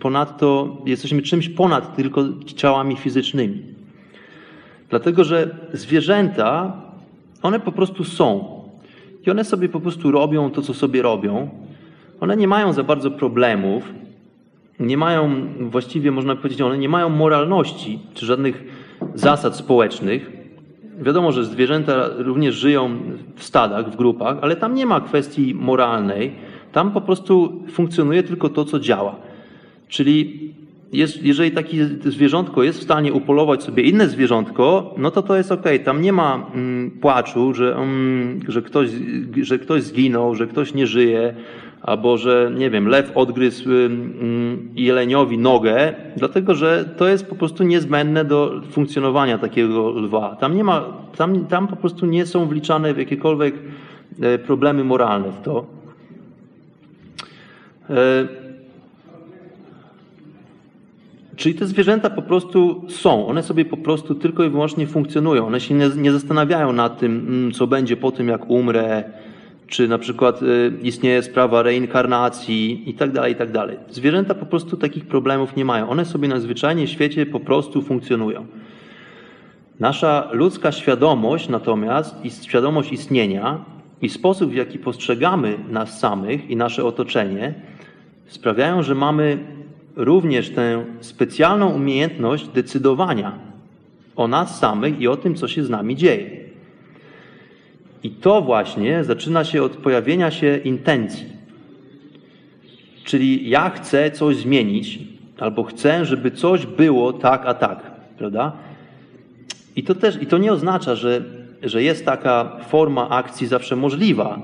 ponadto jesteśmy czymś ponad tylko ciałami fizycznymi. Dlatego, że zwierzęta one po prostu są. I one sobie po prostu robią to, co sobie robią. One nie mają za bardzo problemów, nie mają właściwie, można powiedzieć, one nie mają moralności czy żadnych zasad społecznych. Wiadomo, że zwierzęta również żyją w stadach, w grupach, ale tam nie ma kwestii moralnej. Tam po prostu funkcjonuje tylko to, co działa. Czyli jest, jeżeli takie zwierzątko jest w stanie upolować sobie inne zwierzątko, no to to jest ok. Tam nie ma mm, płaczu, że, mm, że, ktoś, że ktoś zginął, że ktoś nie żyje, albo że, nie wiem, lew odgryzł jeleniowi nogę, dlatego że to jest po prostu niezbędne do funkcjonowania takiego lwa. Tam nie ma, tam, tam po prostu nie są wliczane jakiekolwiek e, problemy moralne w to. E, czyli te zwierzęta po prostu są, one sobie po prostu tylko i wyłącznie funkcjonują. One się nie, nie zastanawiają nad tym, mm, co będzie po tym, jak umrę, czy na przykład y, istnieje sprawa reinkarnacji i tak dalej, i tak dalej. Zwierzęta po prostu takich problemów nie mają. One sobie na zwyczajnie świecie po prostu funkcjonują. Nasza ludzka świadomość natomiast świadomość istnienia i sposób, w jaki postrzegamy nas samych i nasze otoczenie, sprawiają, że mamy również tę specjalną umiejętność decydowania o nas samych i o tym, co się z nami dzieje. I to właśnie zaczyna się od pojawienia się intencji. Czyli ja chcę coś zmienić, albo chcę, żeby coś było tak, a tak, prawda? I to też, i to nie oznacza, że, że jest taka forma akcji zawsze możliwa,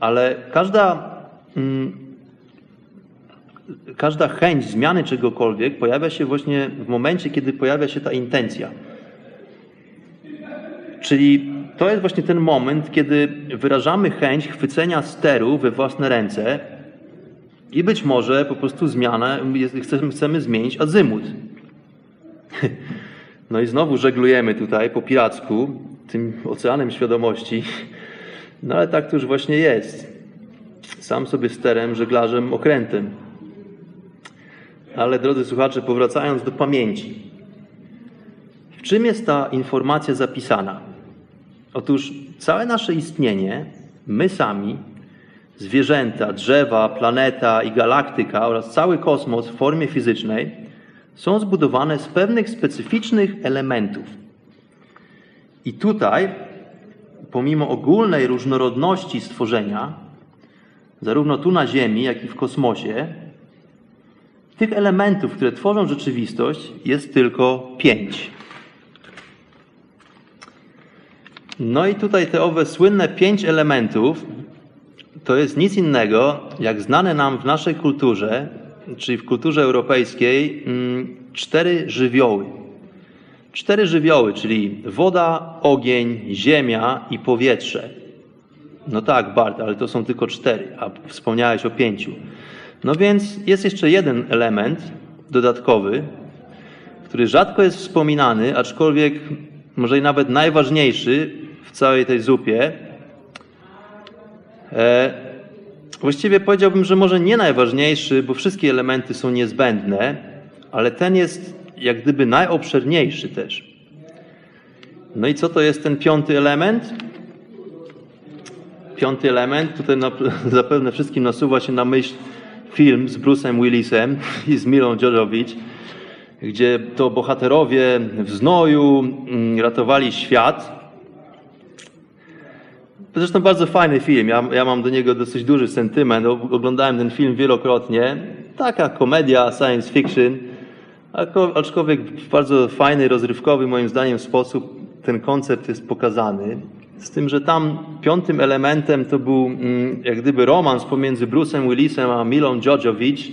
ale każda, mm, każda chęć zmiany czegokolwiek pojawia się właśnie w momencie, kiedy pojawia się ta intencja. Czyli to jest właśnie ten moment, kiedy wyrażamy chęć chwycenia steru we własne ręce i być może po prostu zmianę, chcemy, chcemy zmienić azymut. [LAUGHS] No i znowu żeglujemy tutaj po piracku, tym oceanem świadomości. No ale tak to już właśnie jest. Sam sobie sterem, żeglarzem, okrętem. Ale drodzy słuchacze, powracając do pamięci. W czym jest ta informacja zapisana? Otóż całe nasze istnienie, my sami, zwierzęta, drzewa, planeta i galaktyka oraz cały kosmos w formie fizycznej są zbudowane z pewnych specyficznych elementów. I tutaj, pomimo ogólnej różnorodności stworzenia, zarówno tu na Ziemi, jak i w kosmosie, tych elementów, które tworzą rzeczywistość, jest tylko pięć. No i tutaj te owe słynne pięć elementów to jest nic innego, jak znane nam w naszej kulturze, czyli w kulturze europejskiej, mm, cztery żywioły. Cztery żywioły, czyli woda, ogień, ziemia i powietrze. No tak, Bart, ale to są tylko cztery, a wspomniałeś o pięciu. No więc jest jeszcze jeden element dodatkowy, który rzadko jest wspominany, aczkolwiek może i nawet najważniejszy w całej tej zupie. E, właściwie powiedziałbym, że może nie najważniejszy, bo wszystkie elementy są niezbędne, ale ten jest jak gdyby najobszerniejszy też. No i co to jest ten piąty element? Piąty element, tutaj na, [LAUGHS] zapewne wszystkim nasuwa się na myśl film z Bruce'em Willisem i z Milą Jovovich, gdzie to bohaterowie w znoju mm, ratowali świat to zresztą bardzo fajny film. Ja, ja mam do niego dosyć duży sentyment. Oglądałem ten film wielokrotnie. Taka komedia, science fiction, aczkolwiek w bardzo fajny, rozrywkowy moim zdaniem sposób ten koncept jest pokazany. Z tym, że tam piątym elementem to był mm, jak gdyby romans pomiędzy Bruce'em Willisem a Milą Jojovich,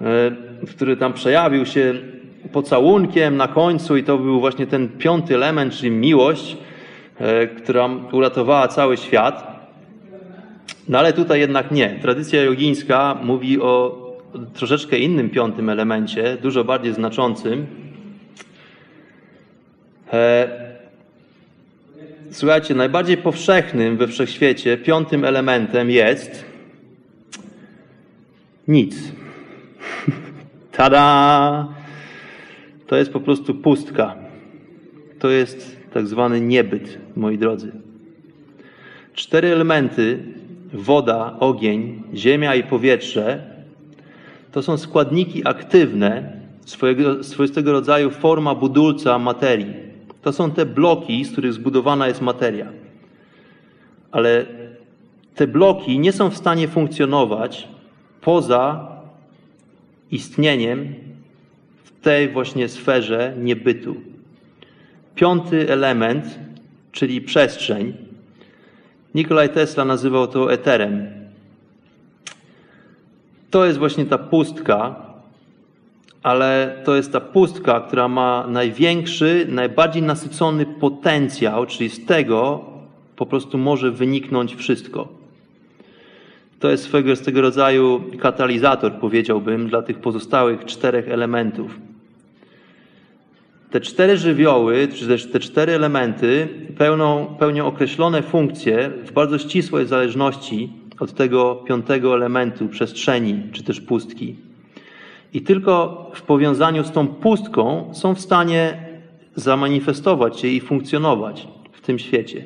e, który tam przejawił się pocałunkiem na końcu i to był właśnie ten piąty element, czyli miłość. E, która uratowała cały świat. No ale tutaj jednak nie. Tradycja jogińska mówi o troszeczkę innym piątym elemencie, dużo bardziej znaczącym. E, słuchajcie, najbardziej powszechnym we wszechświecie piątym elementem jest nic. [LAUGHS] Tada! To jest po prostu pustka. To jest tak zwany niebyt, moi drodzy. Cztery elementy woda, ogień, ziemia i powietrze to są składniki aktywne, swojego, swoistego rodzaju forma budulca materii. To są te bloki, z których zbudowana jest materia. Ale te bloki nie są w stanie funkcjonować poza istnieniem w tej właśnie sferze niebytu. Piąty element, czyli przestrzeń, Nikolaj Tesla nazywał to eterem. To jest właśnie ta pustka, ale to jest ta pustka, która ma największy, najbardziej nasycony potencjał, czyli z tego po prostu może wyniknąć wszystko. To jest swego, z tego rodzaju katalizator, powiedziałbym, dla tych pozostałych czterech elementów. Te cztery żywioły, czy też te cztery elementy pełną, pełnią określone funkcje w bardzo ścisłej zależności od tego piątego elementu przestrzeni, czy też pustki. I tylko w powiązaniu z tą pustką są w stanie zamanifestować się i funkcjonować w tym świecie.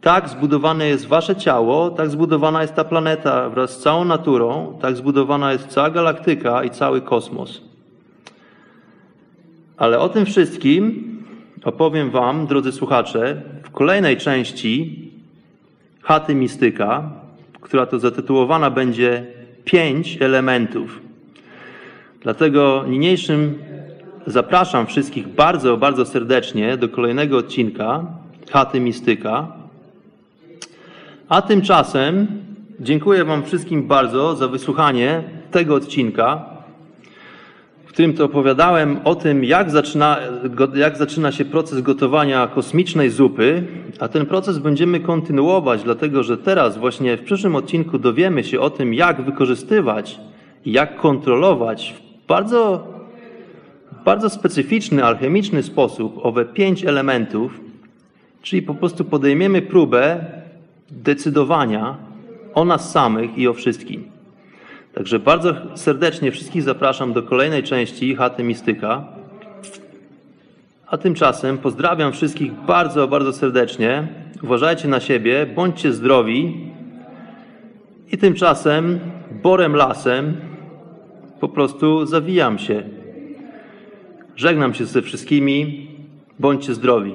Tak zbudowane jest wasze ciało, tak zbudowana jest ta planeta wraz z całą naturą, tak zbudowana jest cała galaktyka i cały kosmos. Ale o tym wszystkim opowiem Wam, drodzy słuchacze, w kolejnej części chaty mistyka, która to zatytułowana będzie Pięć elementów. Dlatego niniejszym zapraszam wszystkich bardzo, bardzo serdecznie do kolejnego odcinka chaty mistyka. A tymczasem dziękuję Wam wszystkim bardzo za wysłuchanie tego odcinka którym to opowiadałem o tym, jak zaczyna, jak zaczyna się proces gotowania kosmicznej zupy, a ten proces będziemy kontynuować, dlatego że teraz, właśnie w przyszłym odcinku, dowiemy się o tym, jak wykorzystywać jak kontrolować w bardzo, bardzo specyficzny, alchemiczny sposób owe pięć elementów, czyli po prostu podejmiemy próbę decydowania o nas samych i o wszystkim. Także bardzo serdecznie wszystkich zapraszam do kolejnej części Chaty Mistyka. A tymczasem pozdrawiam wszystkich bardzo, bardzo serdecznie. Uważajcie na siebie, bądźcie zdrowi. I tymczasem borem lasem po prostu zawijam się. Żegnam się ze wszystkimi. Bądźcie zdrowi.